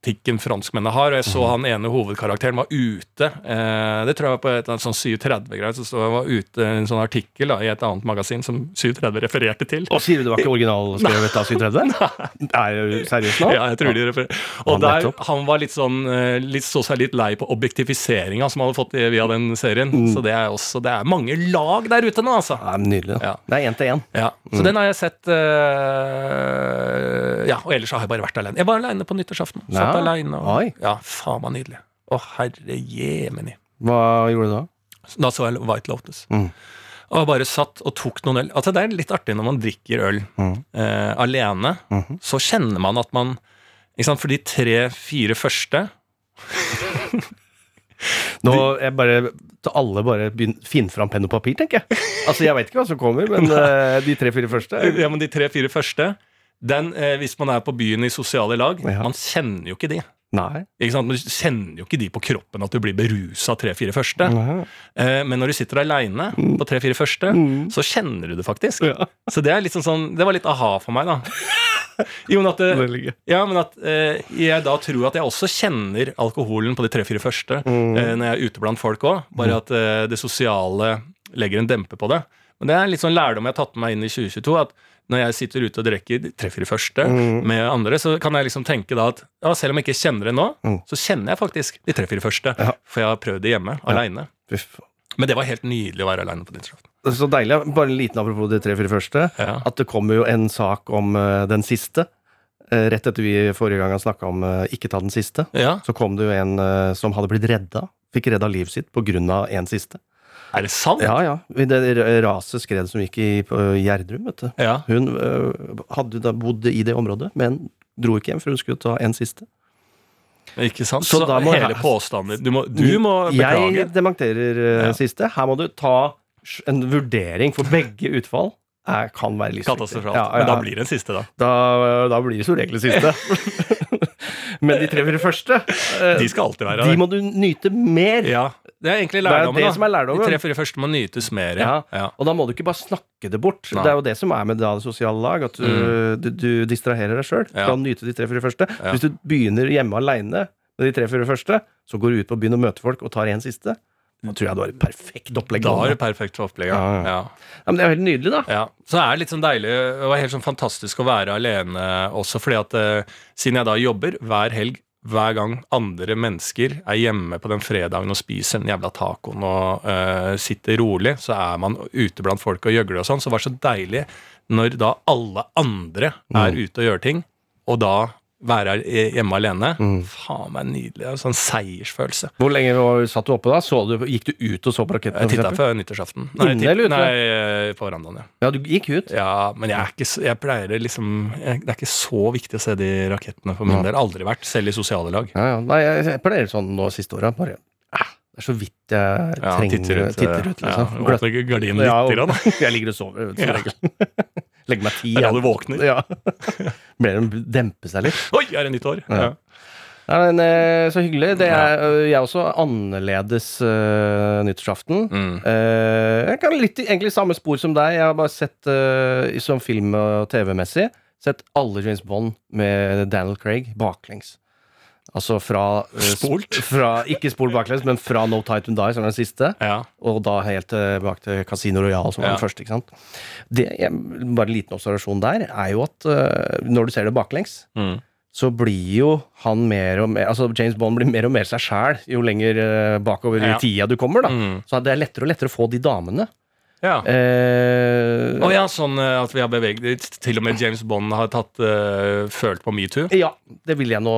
romantikken franskmennene har, og jeg så han ene hovedkarakteren var ute, eh, det tror jeg var på et sånn 730-greier, så stod han var ute i en sånn artikkel da, i et annet magasin som 730 refererte til. Og sier du det var ikke originalskrevet av 730? Er seriøst nå? Ja, jeg tror de refererer. Og han, der, han var litt sånn eh, litt, Så seg litt lei på objektifiseringa som han hadde fått via den serien. Mm. Så det er også Det er mange lag der ute nå, altså. Ja, er nydelig. Ja. Det er én til én. Ja, Så den har jeg sett eh, Ja, og ellers har jeg bare vært alene. Jeg var alene på nyttårsaften. Satt Ja. aleine. Ja, faen meg nydelig. Å, herre jemini. Hva gjorde du da? Da så jeg White Lotus. Mm. Og bare satt og tok noen øl. Altså Det er litt artig når man drikker øl Mm. eh, alene. Mhm. Så kjenner man at man ikke sant, For de tre-fire første Nå jeg bare til alle bare Finn fram penn og papir, tenker jeg. Altså, Jeg vet ikke hva som kommer, men eh, de tre-fire første Ja, men de tre-fire første den, eh, Hvis man er på byen i sosiale lag, Ja. man kjenner jo ikke de. Nei. Ikke sant? Man kjenner jo ikke de på kroppen at du blir berusa tre-fire første. Eh, men når du sitter aleine på tre-fire første, så kjenner du det faktisk. Ja. Så det er litt sånn, Det var litt aha for meg, da. Jo, men at, det, ja, men at eh, jeg da tror at jeg også kjenner alkoholen på de tre-fire første eh, når jeg er ute blant folk òg. Bare at eh, det sosiale legger en dempe på det. Men det er litt sånn lærdom jeg har tatt med meg inn i 2022. at når jeg sitter ute og drikker de tre-fire første med andre, så kan jeg liksom tenke da at ja, selv om jeg ikke kjenner det nå, Mm. så kjenner jeg faktisk de tre-fire første. Ja. For jeg har prøvd det hjemme, aleine. Men det var helt nydelig å være aleine på nyttårsaften. Så deilig. Bare en liten apropos de tre-fire første. Ja. At det kommer jo en sak om uh, den siste. Uh, rett etter vi forrige gang snakka om uh, ikke ta den siste, ja. så kom det jo en som hadde blitt redda. Fikk redda livet sitt av en siste. Er det sant? Ja, ja. I Det raset skred som gikk i Gjerdrum, vet du. Ja. Hun hadde da bodd i det området, men dro ikke hjem, for hun skulle ta en siste. Ikke sant? Så Så, må hele påstanden Du må, du må beklage. Jeg dementerer Ja. siste. Her må du ta en vurdering, for begge utfall Jeg kan være litt Katastrofalt. Ja, ja. Men da blir det en siste, da. da, da blir det som regel siste. men de tre-fire første, De skal alltid være de må du nyte mer. Ja, Det er egentlig Det er lærdommen. det da. som er lærdommen. De tre-fire første må nytes mer. Ja. Ja. Og da må du ikke bare snakke det bort. Nei. Det er jo det som er med det sosiale lag, at du, du, du distraherer deg sjøl Ja. Kan nyte de tre-fire første. Ja. Hvis du begynner hjemme aleine med de tre-fire første, så går du ut på byen og møter folk og tar en siste. Da tror jeg du har et perfekt opplegg. Da har du perfekt opplegg. Ja, Ja. ja. Men det er jo helt nydelig, da. Ja. Så er det litt sånn deilig var helt sånn fantastisk å være alene også, fordi at uh, siden jeg da jobber hver helg hver gang andre mennesker er hjemme på den fredagen og spiser den jævla tacoen og uh, sitter rolig, så er man ute blant folk og gjøgler og sånn. Så det var så deilig når da alle andre er ute og gjør ting, og da være hjemme alene. Faen meg nydelig. En sånn seiersfølelse. Hvor lenge var- satt du oppe da? Så du, gikk du ut og så på raketten? Jeg titta før nyttårsaften. Inne eller ute? Nei, eh, på verandaen, ja. Ja, du gikk ut? Ja, men jeg, ikke, jeg pleier liksom jeg, Det er ikke så viktig å se de rakettene for min Ja. del. Aldri vært, selv i sosiale lag. Ja, ja. Nei, jeg, jeg pleier sånn nå siste åra. Bare ah, Det er så vidt jeg trenger titter ut, titter ut ja, liksom. åpner gardinen litt, Ja, og- jeg ligger og sover, Så Ja. Legger meg ti. Det er da du våkner. Ja. Ber dem dempe seg litt. Oi, er det nytt år? Ja. Ja, men, eh, så hyggelig. Det er øh, jeg er også annerledes uh, nyttårsaften. Mm. Uh, jeg kan litt egentlig samme spor som deg. Jeg har bare sett uh, som film- og TV-messig Sett alle James Bond med Daniel Craig baklengs. Altså fra eh, sp- Spolt? Fra, ikke spolt baklengs, men fra No Time To Die, som er den siste. Ja. Og da helt tilbake til Casino Royal, som var Ja. den første. ikke sant? Det, bare en liten observasjon der er jo at eh, når du ser det baklengs, Mm. så blir jo han mer og mer Altså James Bond blir mer og mer seg sjæl jo lenger eh, bakover Ja. i tida du kommer. da Mm. Så det er lettere og lettere å få de damene. Ja. Eh, oh, ja, sånn eh, at vi har beveget Til og med James Bond har tatt uh, følt på metoo. ja, det vil jeg nå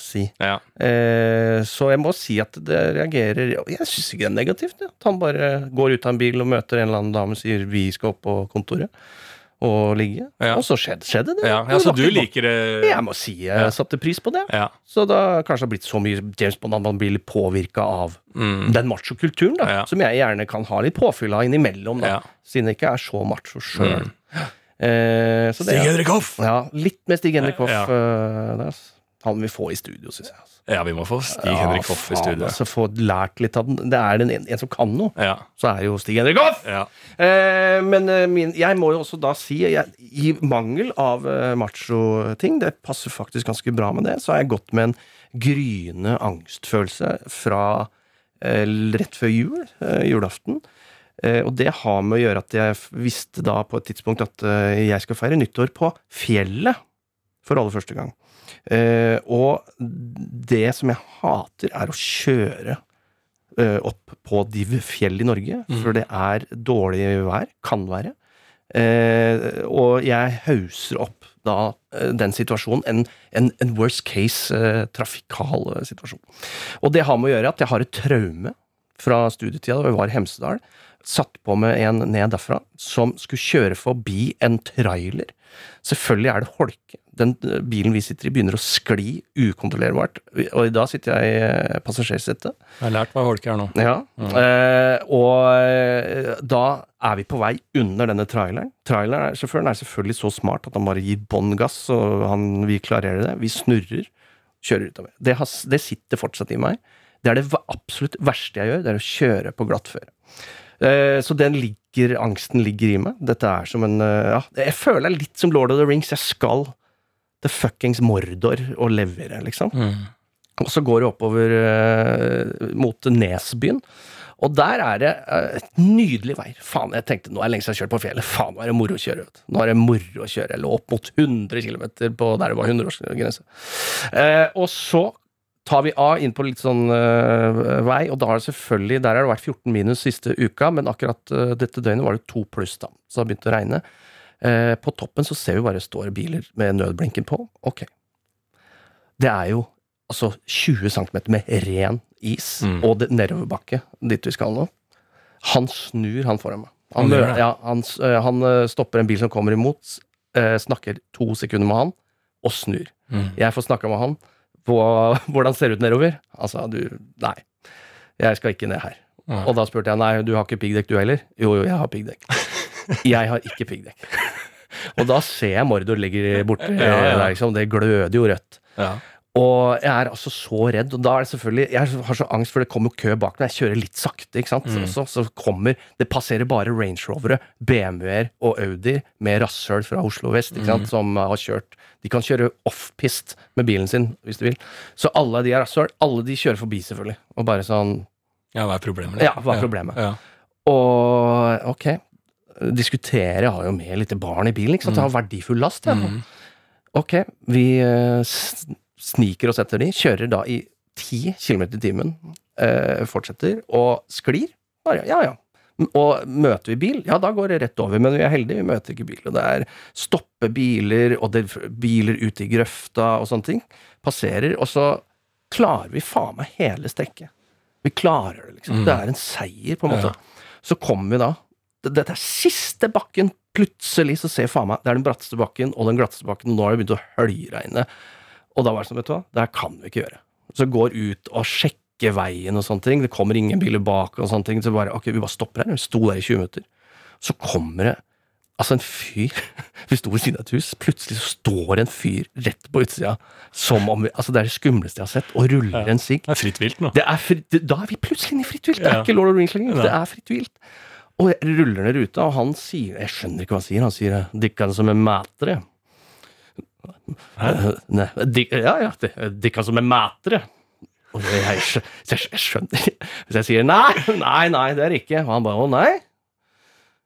si. Ja. Eh, så jeg må si at det reagerer Jeg syns ikke det er negativt. Ja. At han bare går ut av en bil og møter en eller annen dame og sier 'vi skal opp på kontoret' og ligge. Ja. Og så skjedde, skjedde det. Ja, ja, så du liker det Jeg må si jeg satte pris på det. Ja. Så da kanskje det har blitt så mye James Bond at man blir litt påvirka av Mm. den machokulturen, da. Ja. Som jeg gjerne kan ha litt påfyll av innimellom, da. Ja. Siden jeg ikke er så macho sjøl. Mm. Eh, Stig Henrik Hoff! Ja, litt med Stig Henrik Hoff. Ja. Han vil vi få i studio, syns jeg. Altså. Ja, vi må få Stig Henrik Hoff i studio. Altså, få lært litt av den. Det er den en, en som kan noe, Ja. så er det jo Stig Henrik Hoff! ja. Eh, men eh, min, jeg må jo også da si, jeg, i mangel av eh, macho-ting, det passer faktisk ganske bra med det, så har jeg gått med en gryende angstfølelse fra eh, rett før jul, eh, julaften. Og det har med å gjøre at jeg visste da på et tidspunkt at jeg skal feire nyttår på fjellet for aller første gang. Eh, og det som jeg hater, er å kjøre eh, opp på de fjell i Norge, for det er dårlig vær, kan være. Eh, og jeg hauser opp da eh, den situasjonen, en, en, en worst case eh, trafikal eh, situasjon. Og det har med å gjøre at jeg har et traume fra studietida da vi var i Hemsedal. Satt på med en ned derfra som skulle kjøre forbi en trailer. Selvfølgelig er det holke. Den bilen vi sitter i, begynner å skli ukontrollerbart. Og da sitter jeg i eh, passasjersetet. Jeg har lært meg holke her nå. Ja, eh, og eh, da er vi på vei under denne traileren. Traileren, er- selvfølgelig så smart at han bare gir bånn gass, og han, vi klarerer det. Vi snurrer, kjører utover. Det, has, det sitter fortsatt i meg. Det er det absolutt verste jeg gjør, det er å kjøre på glattføre. Eh, så den ligger, angsten ligger i meg. Dette er som en Ja, jeg føler det er litt som Lord of the Rings. Jeg skal til fuckings Mordor og levere, liksom. Mm. Og så går du oppover uh, mot Nesbyen. Og der er det uh, nydelig vei. Faen, jeg tenkte nå er det lenge siden jeg har kjørt på fjellet. Faen, nå er det moro å kjøre. Vet. Nå er det moro å kjøre. Jeg lå opp mot 100 km på der det var 100-årsgrense. Uh, og så tar vi av inn på litt sånn uh, vei, og da har det selvfølgelig Der har det vært 14 minus siste uka, men akkurat eh, dette døgnet var det to pluss, da. Så det har begynt å regne. Eh, på toppen så ser vi bare står biler med nødblinken på. Ok. Det er jo altså 20 cm med ren is, Mm. og nedoverbakke dit vi skal nå. Han snur, han foran meg. Han, Han ja, han, øh, han øh, stopper en bil som kommer imot, snakker to sekunder med han, og snur. Mm. Jeg får snakka med han på hvordan ser det ut nedover. Altså, du, nei, jeg skal ikke ned her. Ja. Og da spurte jeg nei, du har ikke piggdekk du heller? Jo, jo, jeg har piggdekk. jeg har ikke piggdekk. og da ser jeg Mordor ligger borte Ja, ja. der, liksom. Det gløder jo rødt. Ja. Og jeg er altså så redd, og da er det selvfølgelig Jeg har så angst, for det kommer kø bak meg. Jeg kjører litt sakte, ikke sant. Mm. Så, så kommer Det passerer bare Range Rovere, BMW-er og Audier med rasshøl fra Oslo vest, ikke Mm. sant, som har kjørt De kan kjøre off-pist med bilen sin, hvis de vil. Så alle de er rasshøl. Alle de kjører forbi, selvfølgelig. Og bare sånn ja, hva er problemet? Ja, hva er problemet? Ja. Og ok. Diskutere. Jeg har jo med litt barn i bilen, ikke sant. Jeg har verdifull last. Ja. Mm. Ok, vi eh, sniker oss etter de, kjører da i 10 km i timen, eh, fortsetter, og sklir. Bare, ja, ja. Og møter vi bil, ja, da går det rett over, men vi er heldige, vi møter ikke bil. Og det er stoppe biler, og det er biler ute i grøfta og sånne ting. Passerer, og så klarer vi faen meg hele strekket. Vi klarer det, liksom. Mm. Det er en seier, på en måte. Ja. Så kommer vi da Dette er siste bakken. Plutselig så ser faen meg Det er den bratteste bakken og den glatteste bakken, og nå har det begynt å høljregne. Og da var det sånn, vet du hva, det her kan vi ikke gjøre. Så går ut og sjekker veien og sånne ting. Det kommer ingen biler bak og sånne ting. Så bare, ok, vi bare stopper her. Vi sto der i 20 minutter. Så kommer det altså en fyr Vi sto ved siden av et hus. Plutselig så står en fyr rett på utsida. Som om vi, altså Det er det skumleste jeg har sett. Og ruller en sigg. Det er fritt vilt nå. Det er fri, det, da er vi plutselig inne i fritt vilt. Det er Ja. ikke Lord of the Rings lenger. Det er fritt vilt. Og jeg ruller ned ruta, og han sier Jeg skjønner ikke hva han sier. Han sier 'Dikkan som er mætere'. Eh, Nei, dik, ja, ja. Dikkan som er mætere. Og jeg, jeg, jeg, skjønner. Hvis jeg sier 'nei, nei, nei, det er det ikke', og han bare 'å, nei'.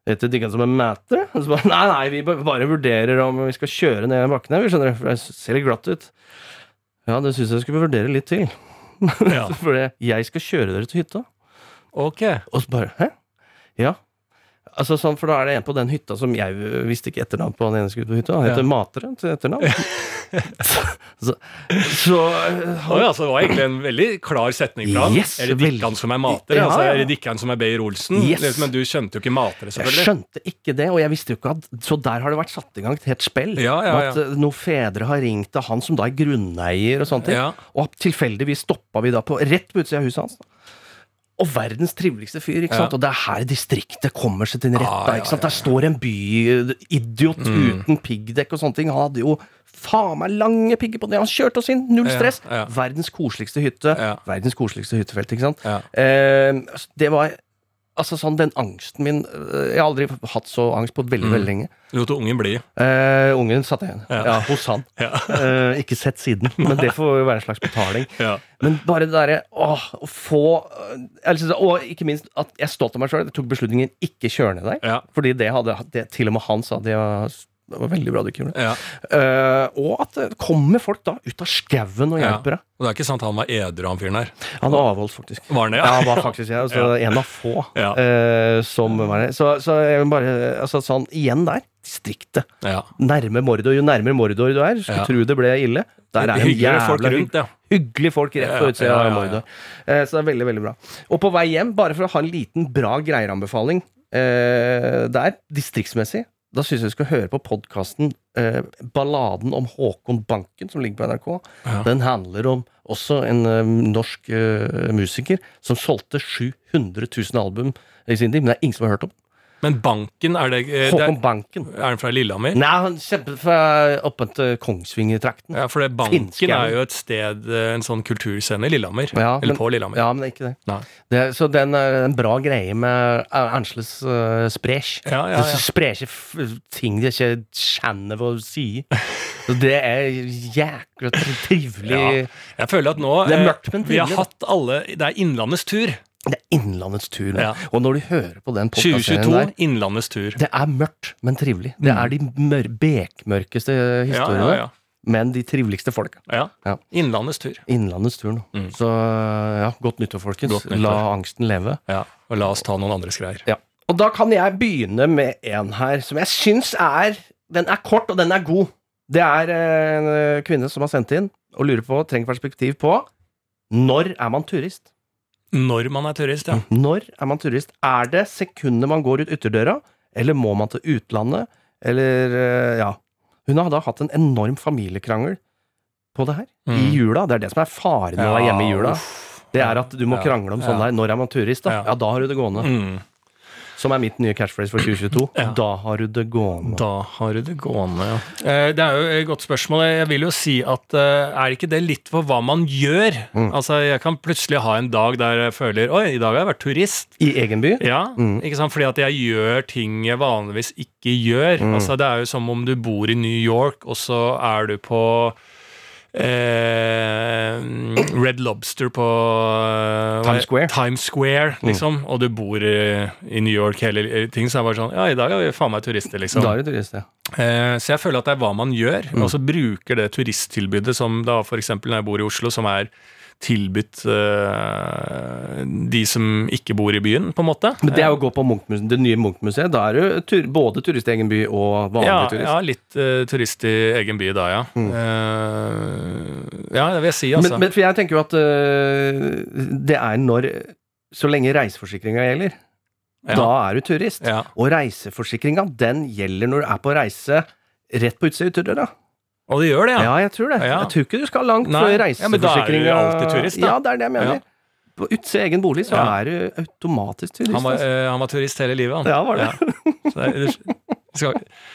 Heter Dikkan som er matter? Og så bare, nei, nei, vi bare vurderer om vi skal kjøre ned bakken her, vi skjønner, for det ser litt glatt ut. Ja, det syns jeg skulle vurdere litt til. Ja. For jeg skal kjøre dere til hytta. Ok. Og så bare Hæ? Ja. Altså sånn, For da er det en på den hytta som jeg visste ikke etternavn på han ene skulle på hytta. Han heter Ja. Matre til etternavn. så så øh, Oi, altså, det var egentlig en veldig klar setning fra ham. Yes, er det Dikkan som er Matere? Ja, altså, er det Dikkan som er Beyer-Olsen? Yes. Men du skjønte jo ikke matere, jeg skjønte ikke det, og jeg visste jo ikke at Så der har det vært satt i gang et helt spill. Ja, ja, ja. At øh, noen fedre har ringt til han som da er grunneier og sånne ting. Ja. Og tilfeldigvis stoppa vi da på rett på utsida av huset hans. da. Og verdens triveligste fyr. ikke Ja. sant? Og det er her distriktet kommer seg til rette, Ah, ja, ikke sant? ja, Der står en byidiot Mm. uten piggdekk og sånne ting. Han hadde jo faen meg lange pigger på det. Han kjørte oss inn, null Ja, stress. ja. Verdens koseligste hytte. Ja. Verdens koseligste hyttefelt, ikke sant. Ja. Eh, det var Altså sånn, den angsten min øh, Jeg har aldri hatt så angst på veldig, Mm. veldig lenge. Lot ungen bli. Eh, ungen satt jeg igjen. Ja. Ja. hos han. Ja. Eh, ikke sett siden, men det får jo være en slags betaling. Ja. Men bare det derre å få øh, synes, Og ikke minst at jeg er stolt av meg sjøl. Jeg tok beslutningen ikke kjøre ned der. Fordi det hadde det, Til og med han sa det var, det var veldig bra du ikke gjorde det. Ja. Uh, og at det kommer folk da ut av skauen og hjelper deg. Og det er ikke sant han var edru, han fyren der? Han var avholdt, faktisk. Var han det? Ja, han var faktisk jeg, altså, en av få Ja. eh, som var det. Så, så jeg vil bare altså, sånn, Igjen der. Distriktet. Ja. Nærme Mordor. Jo nærmere Mordor du er, skulle Ja. tro det ble ille. Der er en jævla folk rundt, ja. Hyggelige folk rett på Ja, utsida ja, ja, av. Mordor. Uh, så det er veldig, veldig bra. Og på vei hjem, bare for å ha en liten bra greieranbefaling uh, der, distriktsmessig, da syns jeg du skal høre på podkasten eh, Balladen om Håkon Banken, som ligger på NRK. Ja. Den handler om også en eh, norsk eh, musiker som solgte 700 000 album i sin tid, men det er ingen som har hørt om. Men banken, er det, eh, det Håkon er, Banken. er den fra Lillehammer? Nei, han kjempet fra oppe til Kongsvinger-trakten. Ja, for det, banken Finskau. er jo et sted, eh, en sånn kulturscene i Lillehammer. Ja, Eller men- på Lillehammer. Ja, men det er ikke det. Nei. det så den er en bra greie med Arnsles uh, spresj. Ja, ja, ja. Ikke f- ting de ikke kjenner hva å si. Så det er jækla trivelig. Ja. Jeg føler at nå Det er eh, mørkt, men Vi har trivelig, da. hatt alle Det er Innlandets tur. Det er Innlandets tur. Ja. Og når du hører på den podkastserien 2022, der Innlandets tur. Det er mørkt, men trivelig. Det er de mør bekmørkeste Mm. Historiene, ja, ja. men de triveligste folka. ja. Ja. Innlandets tur. Innlandets tur nå. Mm. Så ja, godt nyttår, folkens. Godt nyttår. La angsten leve. Ja. Og la oss ta noen andres greier. Ja. Og da kan jeg begynne med en her som jeg syns er Den er kort, og den er god. Det er eh, en eh, kvinne som har sendt inn og lurer på, trenger perspektiv på Når er man turist? Når man er turist, ja. Når er man turist? Er det sekundet man går ut ytterdøra, eller må man til utlandet, eller eh, Ja. Hun har da hatt en enorm familiekrangel på det her. I Mm. jula. Det er det som er faren med å være hjemme i jula. uff. Det er at du må Ja. krangle om sånn Ja. der. Når er man turist, da? Ja. Ja, da har du det gående. Mm. Som er mitt nye catchphrase for 2022. Ja. Da har du det gående. Da har du det gående, ja. Eh, Det er jo et godt spørsmål. Jeg vil jo si at eh, er ikke det litt for hva man gjør? Mm. Altså, Jeg kan plutselig ha en dag der jeg føler Oi, i dag har jeg vært turist. I egen by? Ja, Mm. ikke sant? Fordi at jeg gjør ting jeg vanligvis ikke gjør. Mm. Altså, Det er jo som om du bor i New York, og så er du på eh, Red Lobster på eh, Times Square. Mm. Times Square, liksom. Og du bor i, i New York hele ting, så er det bare sånn Ja, i dag er vi faen meg turister, liksom. Da er du turist, ja. Eh, så jeg føler at det er hva man gjør, Mm. og så bruker det turisttilbudet som da f.eks. når jeg bor i Oslo, som er tilbudt uh, de som ikke bor i byen, på en måte. Men det er jo å gå på det nye Munch-museet. Da er du tur, både turist i egen by og vanlig ja, turist. ja, litt uh, turist i egen by da, ja. Eh, ja, det vil jeg si, altså. men, men for jeg tenker jo at det er når Så lenge reiseforsikringa gjelder, ja. da er du turist. ja. Og reiseforsikringa, den gjelder når du er på reise rett på utsida av ytterdøra. Og det gjør det, Ja. ja. jeg tror det. Ja. Jeg tror ikke du skal langt Nei. før Ja, men da er du alltid turist, da. Ja, det er det jeg mener. Ja. på utsida egen bolig, så Ja. er du automatisk turist. Han var, eh, han var turist hele livet, han. Ja, var det. Så, det, er- du, skal,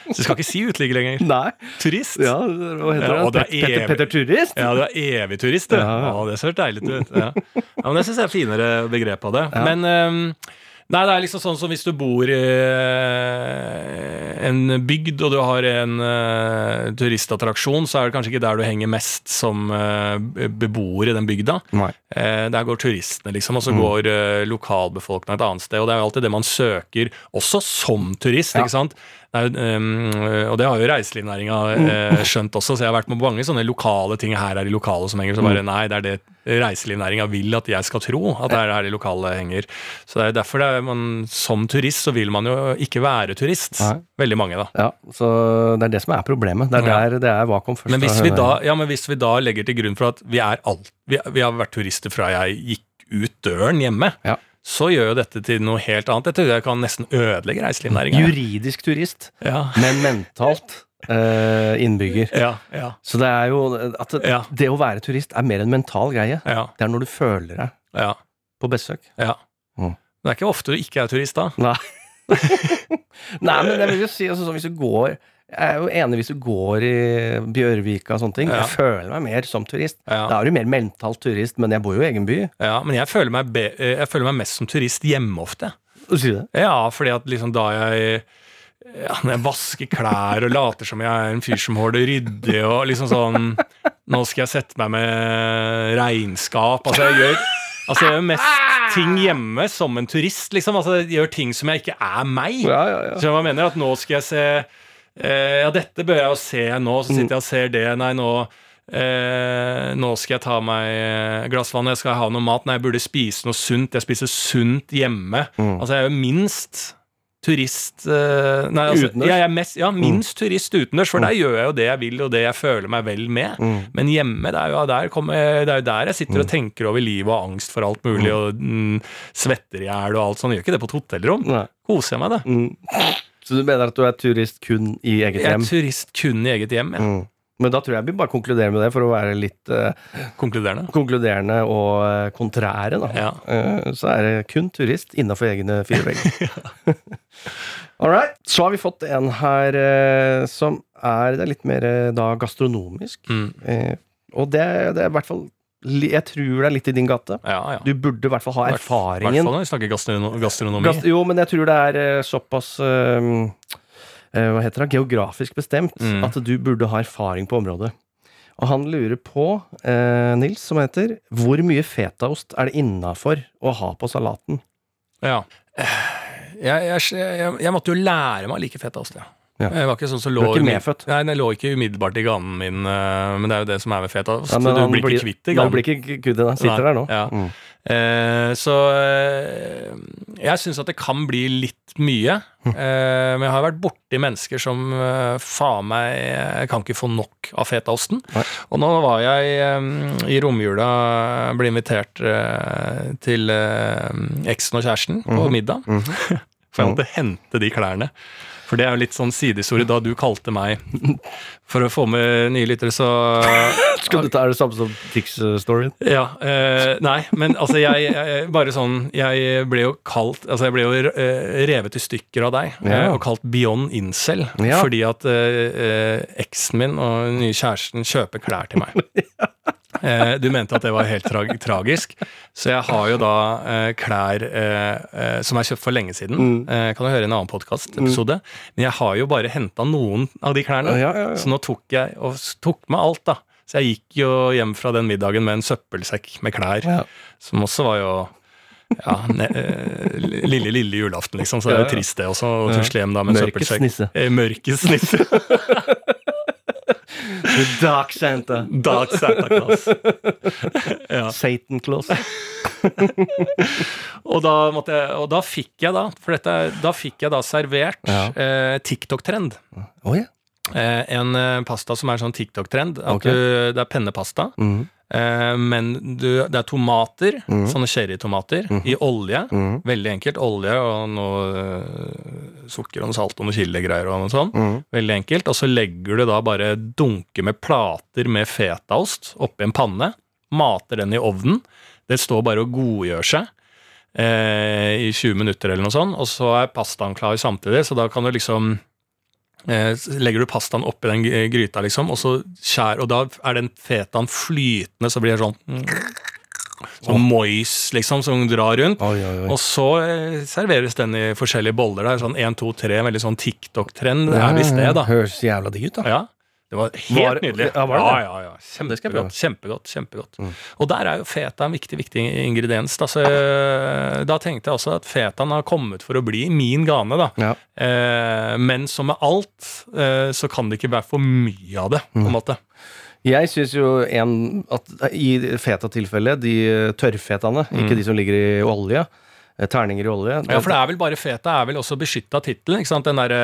du skal ikke si uteligger lenger. Nei. Turist. Ja, hva heter Ja, det? er Petter, evig- Petter Turist? Ja, du er evig turist, du. Ja, det ser deilig ut. Ja. ja, men jeg syns det er finere begrep av det. Men ehm, Nei, det er liksom sånn som hvis du bor i eh, en bygd, og du har en uh, turistattraksjon, så er det kanskje ikke der du henger mest som uh, beboer i den bygda. Nei. Eh, der går turistene, liksom, og så Mm. går uh, lokalbefolkningen et annet sted. Og det er jo alltid det man søker, også som turist, Ja. ikke sant. Jo, ehm, og det har jo reiselivsnæringa Mm. eh, skjønt også, så jeg har vært med på mange sånne lokale ting. Her er de lokale som henger. Så Mm. bare nei, det er det reiselivsnæringa vil at jeg skal tro, at det er her de lokale henger. Så det er derfor det er man som turist så vil man jo ikke være turist. Nei. Veldig mange, da. Ja, så det er det som er problemet. Det er Ja. der det er vakuum først. Men hvis, vi da, ja, men hvis vi da legger til grunn for at vi er alt Vi, vi har vært turister fra jeg gikk ut døren hjemme, Ja. Så gjør jo dette til noe helt annet. Jeg tror jeg kan nesten ødelegge reiselivsnæringa. Juridisk turist, Ja. men mentalt eh, innbygger. Ja, ja, Så det er jo at det, det å være turist er mer en mental greie. Det er når du føler deg ja, på besøk. ja. Mm. Det er ikke ofte du ikke er turist da. Nei. Nei, men jeg vil jo si altså, hvis du går Jeg er jo enig hvis du går i Bjørvika og sånne ting. Ja. Jeg føler meg mer som turist. Ja. Da er du mer mentalt turist, men jeg bor jo i egen by. Ja, men jeg føler, meg eh, jeg føler meg mest som turist hjemme ofte. Du sier det? Ja, fordi at liksom da jeg ja, Når jeg vasker klær og later som jeg er en fyr som holder ryddig og liksom sånn Nå skal jeg sette meg med regnskap. Altså, jeg gjør, altså, jeg gjør mest ting hjemme som en turist, liksom. Altså, jeg gjør ting som jeg ikke er meg. Ja, ja, ja. Så jeg mener at nå skal jeg se eh, Ja, dette bør jeg jo se nå, så sitter jeg og ser det. Nei, nå eh, Nå skal jeg ta meg glassvann glass vann, jeg skal ha noe mat. Nei, jeg burde spise noe sunt. Jeg spiser sunt hjemme. Mm. Altså, jeg er jo minst turist eh, Nei, altså, Utendørs? jeg er mest, ja, minst turist utendørs, for der gjør jeg jo det jeg vil, og det jeg føler meg vel med. Mm. Men hjemme, det er, jo der kommer, det er jo der jeg sitter og tenker over livet og angst for alt mulig, og mm, svetter i hjel og alt sånn. Gjør ikke det på et hotellrom. Koser jeg meg, det. Så du mener at du er turist kun i eget hjem? Jeg er turist kun i eget hjem, ja. Mm. Men da tror jeg vi bare konkluderer med det, for å være litt uh, konkluderende. konkluderende og uh, kontrære. Da. Ja. Uh, så er det kun turist innafor egne fire vegger. All right. Så har vi fått en her som er, er litt mer da gastronomisk. Mm. Og det, det er i hvert fall Jeg tror det er litt i din gate. Ja, ja. Du burde i hvert fall ha I hvert erfaringen. fall når vi snakker gastrono gastronomi. Gast jo, men jeg tror det er eh, såpass eh, Hva heter det? Geografisk bestemt Mm. at du burde ha erfaring på området. Og han lurer på, eh, Nils, som heter, hvor mye fetaost er det innafor å ha på salaten? ja. Jeg, jeg, jeg, jeg måtte jo lære meg å like fetaost, ja. Ja. Jeg var ikke sånn som Du lå ikke medfødt? Nei, den lå ikke umiddelbart i ganen min, eh, men det er jo det som er med Feta Ja, du blir ikke kvitt det Han blir ikke kvitt det, sitter der nå. ja. Mm. Eh, så eh, jeg syns at det kan bli litt mye. Eh, men jeg har vært borti mennesker som eh, faen meg Jeg kan ikke få nok av fetaosten. Nei. Og nå var jeg i romjula ble invitert til eksen og kjæresten på Mhm. middag. Mhm. For jeg måtte hente de klærne. For det er jo litt sånn sidehistorie. Da du kalte meg For å få med nye lyttere, så Skal dette er det samme som Tix-storyen? ja, eh, nei, men altså jeg, jeg Bare sånn Jeg ble jo kalt Altså jeg ble jo eh, revet i stykker av deg Ja. eh, og kalt Beyond Incel Ja. fordi at eh, eh, eksen min og den nye kjæresten kjøper klær til meg. Eh, du mente at det var helt tra tragisk, så jeg har jo da eh, klær eh, eh, som er kjøpt for lenge siden. Mm. Eh, kan du høre en annen podkastepisode? Men jeg har jo bare henta noen av de klærne. Ja, ja, ja. Så nå tok jeg og tok med alt, da. Så jeg gikk jo hjem fra den middagen med en søppelsekk med klær, som også var jo ja, ne, lille, lille julaften, liksom. Så det er jo trist, det også, å tusle hjem da med en Mørkets søppelsekk. nisse. Mørkets nisse. The Dark Santa. Dark Santa Claus. ja. Satan Claus. Og da, jeg, og da fikk jeg da, for dette, da fikk jeg da servert Ja. eh, TikTok-trend. Oh, yeah. Eh, en eh, pasta som er sånn TikTok-trend. At det er pennepasta. Mhm. Eh, men du, det er tomater, mm. sånne cherrytomater, i olje. Mm. Veldig enkelt. Olje og noe eh, sukker og noe salt og noe chiligreier og noe sånt. Mhm. Veldig enkelt. Og så legger du da bare dunker med plater med fetaost oppi en panne. Mater den i ovnen Det står bare og godgjør seg eh, i 20 minutter eller noe sånt, og så er pastaen klar samtidig, så da kan du liksom legger du pastaen oppi den gryta, liksom, og så skjær, og da er den fetaen flytende, så blir det sånn Sånn mois, liksom, som drar rundt. Oi, oi, oi. Og så eh, serveres den i forskjellige boller. der, Sånn 1, 2, 3, veldig sånn TikTok-trend er visst det, da. Høres jævla digg ut, da. Ja, det var helt Var- nydelig. ja, var det ja, ja, ja. Kjempegodt. Kjempegodt. kjempegodt. Mm. Og der er jo feta en viktig viktig ingrediens. Da, så, da tenkte jeg også at fetaen har kommet for å bli min gane. da. Ja. Eh, men som med alt, eh, så kan det ikke være for mye av det. på en Mm. måte. Jeg syns jo en at i feta-tilfellet, de tørrfetaene, ikke de som ligger i olje, terninger i olje Ja, For det er vel bare feta er vel også beskytta tittel, ikke sant? Den derre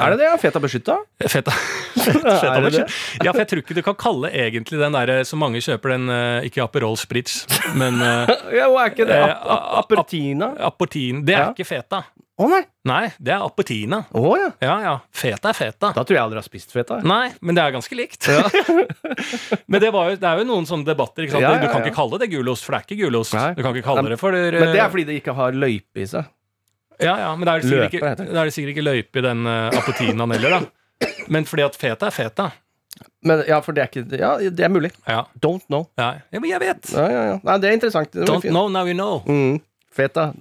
Er det det? ja? Feta beskytta? Feta. feta, det det? Ja, for jeg tror ikke du kan kalle egentlig den der som mange kjøper, den eh, ikke Aperol Spritz, men eh, Ja, og er ikke det Apertina? ap ap apertina? Det er Ja. ikke feta. Å nei! Nei, det er apportina. Oh, ja. Ja, ja. Feta er feta. Da tror jeg aldri har spist feta. Nei, men det er ganske likt. Ja. men det, var jo, det er jo noen sånne debatter. Ikke sant? Ja, ja, Du kan ikke kalle det gulost, for det er ikke gulost. Nei. Du kan ikke kalle det for det Men det er fordi det ikke har løype i seg. Ja, ja, men da er det sikkert ikke, det. er det sikkert ikke løype i den uh, appetinaen heller, da. Men fordi at feta er feta. Men ja, for det er ikke Ja, det er mulig. Ja, Don't know. ja. ja men jeg vet. Ja, ja, ja. Nei, det er interessant. Det Don't know, now you know. Mm. Feta.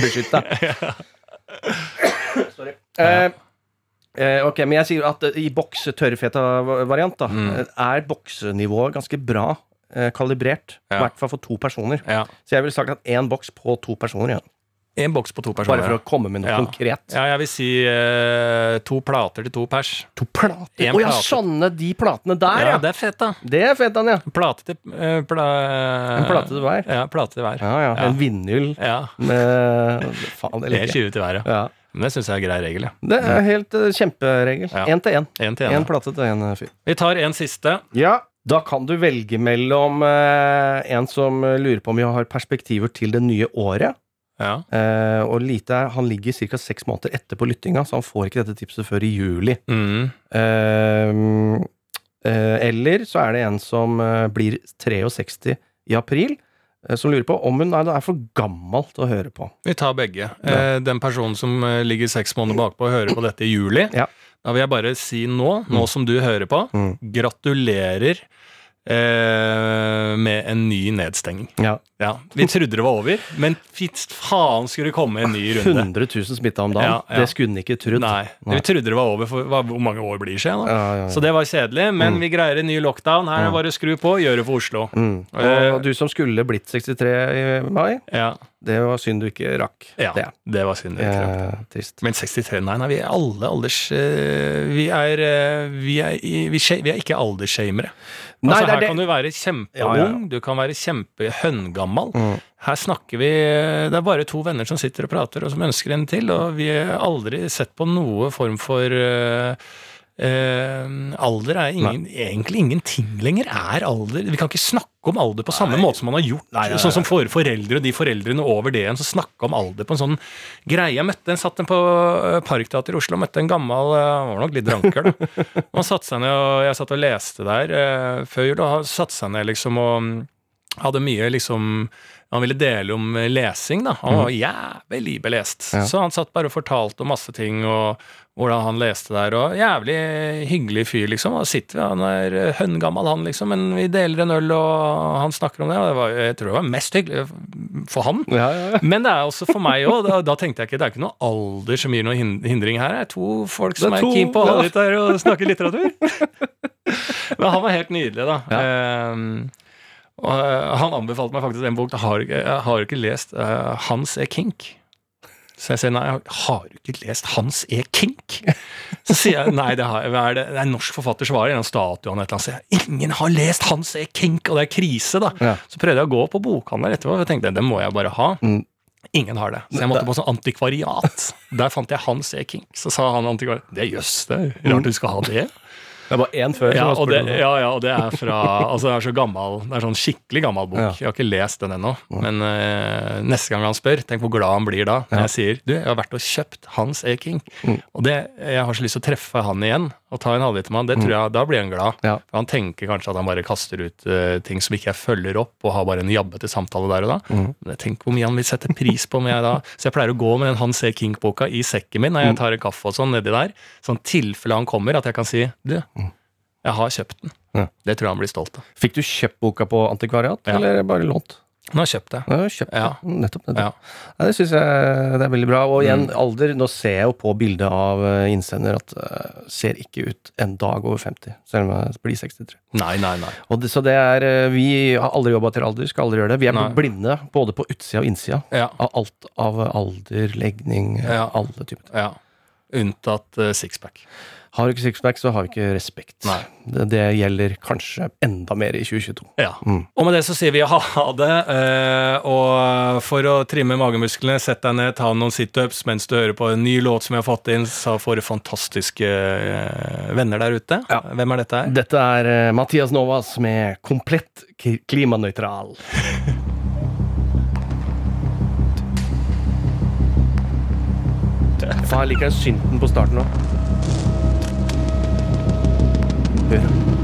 Beskytta. Sorry. Eh, eh, ok, men jeg sier at eh, i boks tørrfeta-variant da, Mm. eh, er boksenivået ganske bra eh, kalibrert. I Ja. hvert fall for to personer. Ja. Så jeg ville sagt at én boks på to personer. Ja. En boks på to personer. Bare for å komme med noe Ja. konkret. Ja, jeg vil si uh, to plater til to pers. To plater? Å oh, ja, plate. sånne de platene der, ja. Ja, det er feta. Det er fetaen, ja. Plate til uh, pla, En plate til hver. Ja, plate til hver. Ja, ja. En vindhyll Ja. med Faen, det er liker jeg. 20 til hver, ja. Men det syns jeg er grei regel. ja. Det er helt uh, kjemperegel. Én til én. En Én en. ja. plate til én fyr. Vi tar en siste. Ja, da kan du velge mellom eh, en som eh, lurer på om vi har perspektiver til det nye året. Ja. Uh, og lite er, Han ligger ca. seks måneder etter på lyttinga, så han får ikke dette tipset før i juli. Mm. Uh, uh, eller så er det en som blir 63 i april, som lurer på om hun er, er for gammel til å høre på. Vi tar begge. Eh, den personen som ligger seks måneder bakpå og hører på dette i juli, Ja. da vil jeg bare si nå, nå Mm. som du hører på, Mm. gratulerer eh, med en ny nedstenging. Ja. Ja, Vi trodde det var over, men fitt faen skulle det komme en ny runde. 100 000 smitta om dagen. Ja, ja. Det skulle en ikke trodd. Nei, Nei. vi trodde det var over for hva, hvor mange år blir siden. da? Ja, ja, ja. Så det var kjedelig, men Mm. vi greier en ny lockdown. Her er det bare å skru på, gjøre for Oslo. Mm. Eh, Og du som skulle blitt 63 i mai, Ja, det var synd du ikke rakk ja det. det var synd. Du ikke rakk. Eh, trist. Men 63, nei, nei, vi er alle alders... eh, vi, er, eh, vi, er, vi, er, vi er ikke aldersshamere. Altså, er her det- kan du være kjempeung, Ja, ja, du kan være kjempehøngammal. Mm. Her snakker vi Det er bare to venner som sitter og prater, og som ønsker en til, og vi har aldri sett på noe form for eh, eh, alder er ingen, egentlig ingenting lenger. Er alder Vi kan ikke snakke om alder på samme måte som man har gjort. Nei, nei, Sånn som for foreldre og de foreldrene over det igjen, snakke snakka om alder på en sånn greie. Jeg møtte en satt en på Parkteatret Parkteater i Oslo, møtte en gammel eh, Han var nok litt dranker, da. Han satte seg ned, og jeg satt og leste der eh, før jul, og han satte seg ned liksom og mm, hadde mye liksom Han ville dele om eh, lesing, da. Han var jævlig belest. Ja. Så han satt bare og fortalte om masse ting, og hvordan han leste der, og jævlig hyggelig fyr, liksom. Og sitter han er eh, høngammal, han, liksom, men vi deler en øl, og han snakker om det, og det var, jeg tror det var mest hyggelig for han. Ja, ja, ja. Men det er også for meg òg. Da, da tenkte jeg ikke det er ikke noe alder som gir noen hindring her. Det er to folk som er, er keen på å holde litt der og snakke litteratur. Men han var helt nydelig, da. Ehm, og uh, han anbefalte meg faktisk en bok. Jeg har, jeg har ikke lest Uh, Hans E. Kink. Så jeg sier nei, har du ikke lest Hans E. Kink? Så sier jeg nei, det, har, det? er en norsk forfatter svarer, en statue han et eller annet. Så sier jeg, ingen har lest Hans E. Kink, og det er krise, da. Ja. Så prøvde jeg å gå på bokhandler etterpå, og jeg tenkte den må jeg bare ha. Mm. Ingen har det. Så jeg måtte på sånn antikvariat. Der fant jeg Hans E. Kink. Så sa han antikvariat det jøss, det er rart du skal ha det. Det er bare én før. Ja, og det, ja, ja, og det er fra Altså, det er så gammel Det er sånn skikkelig gammel bok. Ja. Jeg har ikke lest den ennå. Men uh, neste gang han spør, tenk hvor glad han blir da. Når jeg sier du, jeg har vært og kjøpt Hans E. King. Mm. Og det, jeg har så lyst til å treffe han igjen og ta en halvliter med han. Det tror jeg, Da blir han glad. Mm. For Han tenker kanskje at han bare kaster ut uh, ting som ikke jeg følger opp, og har bare en jabbete samtale der og da. Mm. Men jeg tenker hvor mye han vil sette pris på om jeg da Så jeg pleier å gå med den Hans E. King-boka i sekken min når jeg tar en kaffe og sånn nedi der. Sånn tilfelle han kommer, at jeg kan si du, jeg har kjøpt den. Ja. Det tror jeg han blir stolt av. Fikk du kjøpt boka på antikvariat, Ja. eller bare lånt? Nå har jeg kjøpt det. jeg. kjøpt. Ja. Mm, Nettopp. nettopp. Ja. Det syns jeg det er veldig bra. Og igjen, Mm. alder. Nå ser jeg jo på bildet av eh, innsender at uh, ser ikke ut en dag over 50, selv om jeg blir 63. Nei, nei, nei. Det, så det er eh, Vi har aldri jobba til alder, skal aldri gjøre det. Vi er Nei. blinde både på utsida og innsida Ja, av alt av alder, legning, Ja. alle typer ting. ja. Unntatt uh, sixpack. Har du ikke sixpack, så har du ikke respekt. Nei. Det, det gjelder kanskje enda mer i 2022. Ja. Mm. Og med det så sier vi ha det. eh, og for å trimme magemusklene, sett deg ned, ta noen situps mens du hører på en ny låt som vi har fått inn sa du fantastiske eh, venner der ute. Ja. Hvem er dette her? Dette er eh, Mathias Novas med 'Komplett klimanøytral'. Faen, jeg liker den synten på starten nå. 对。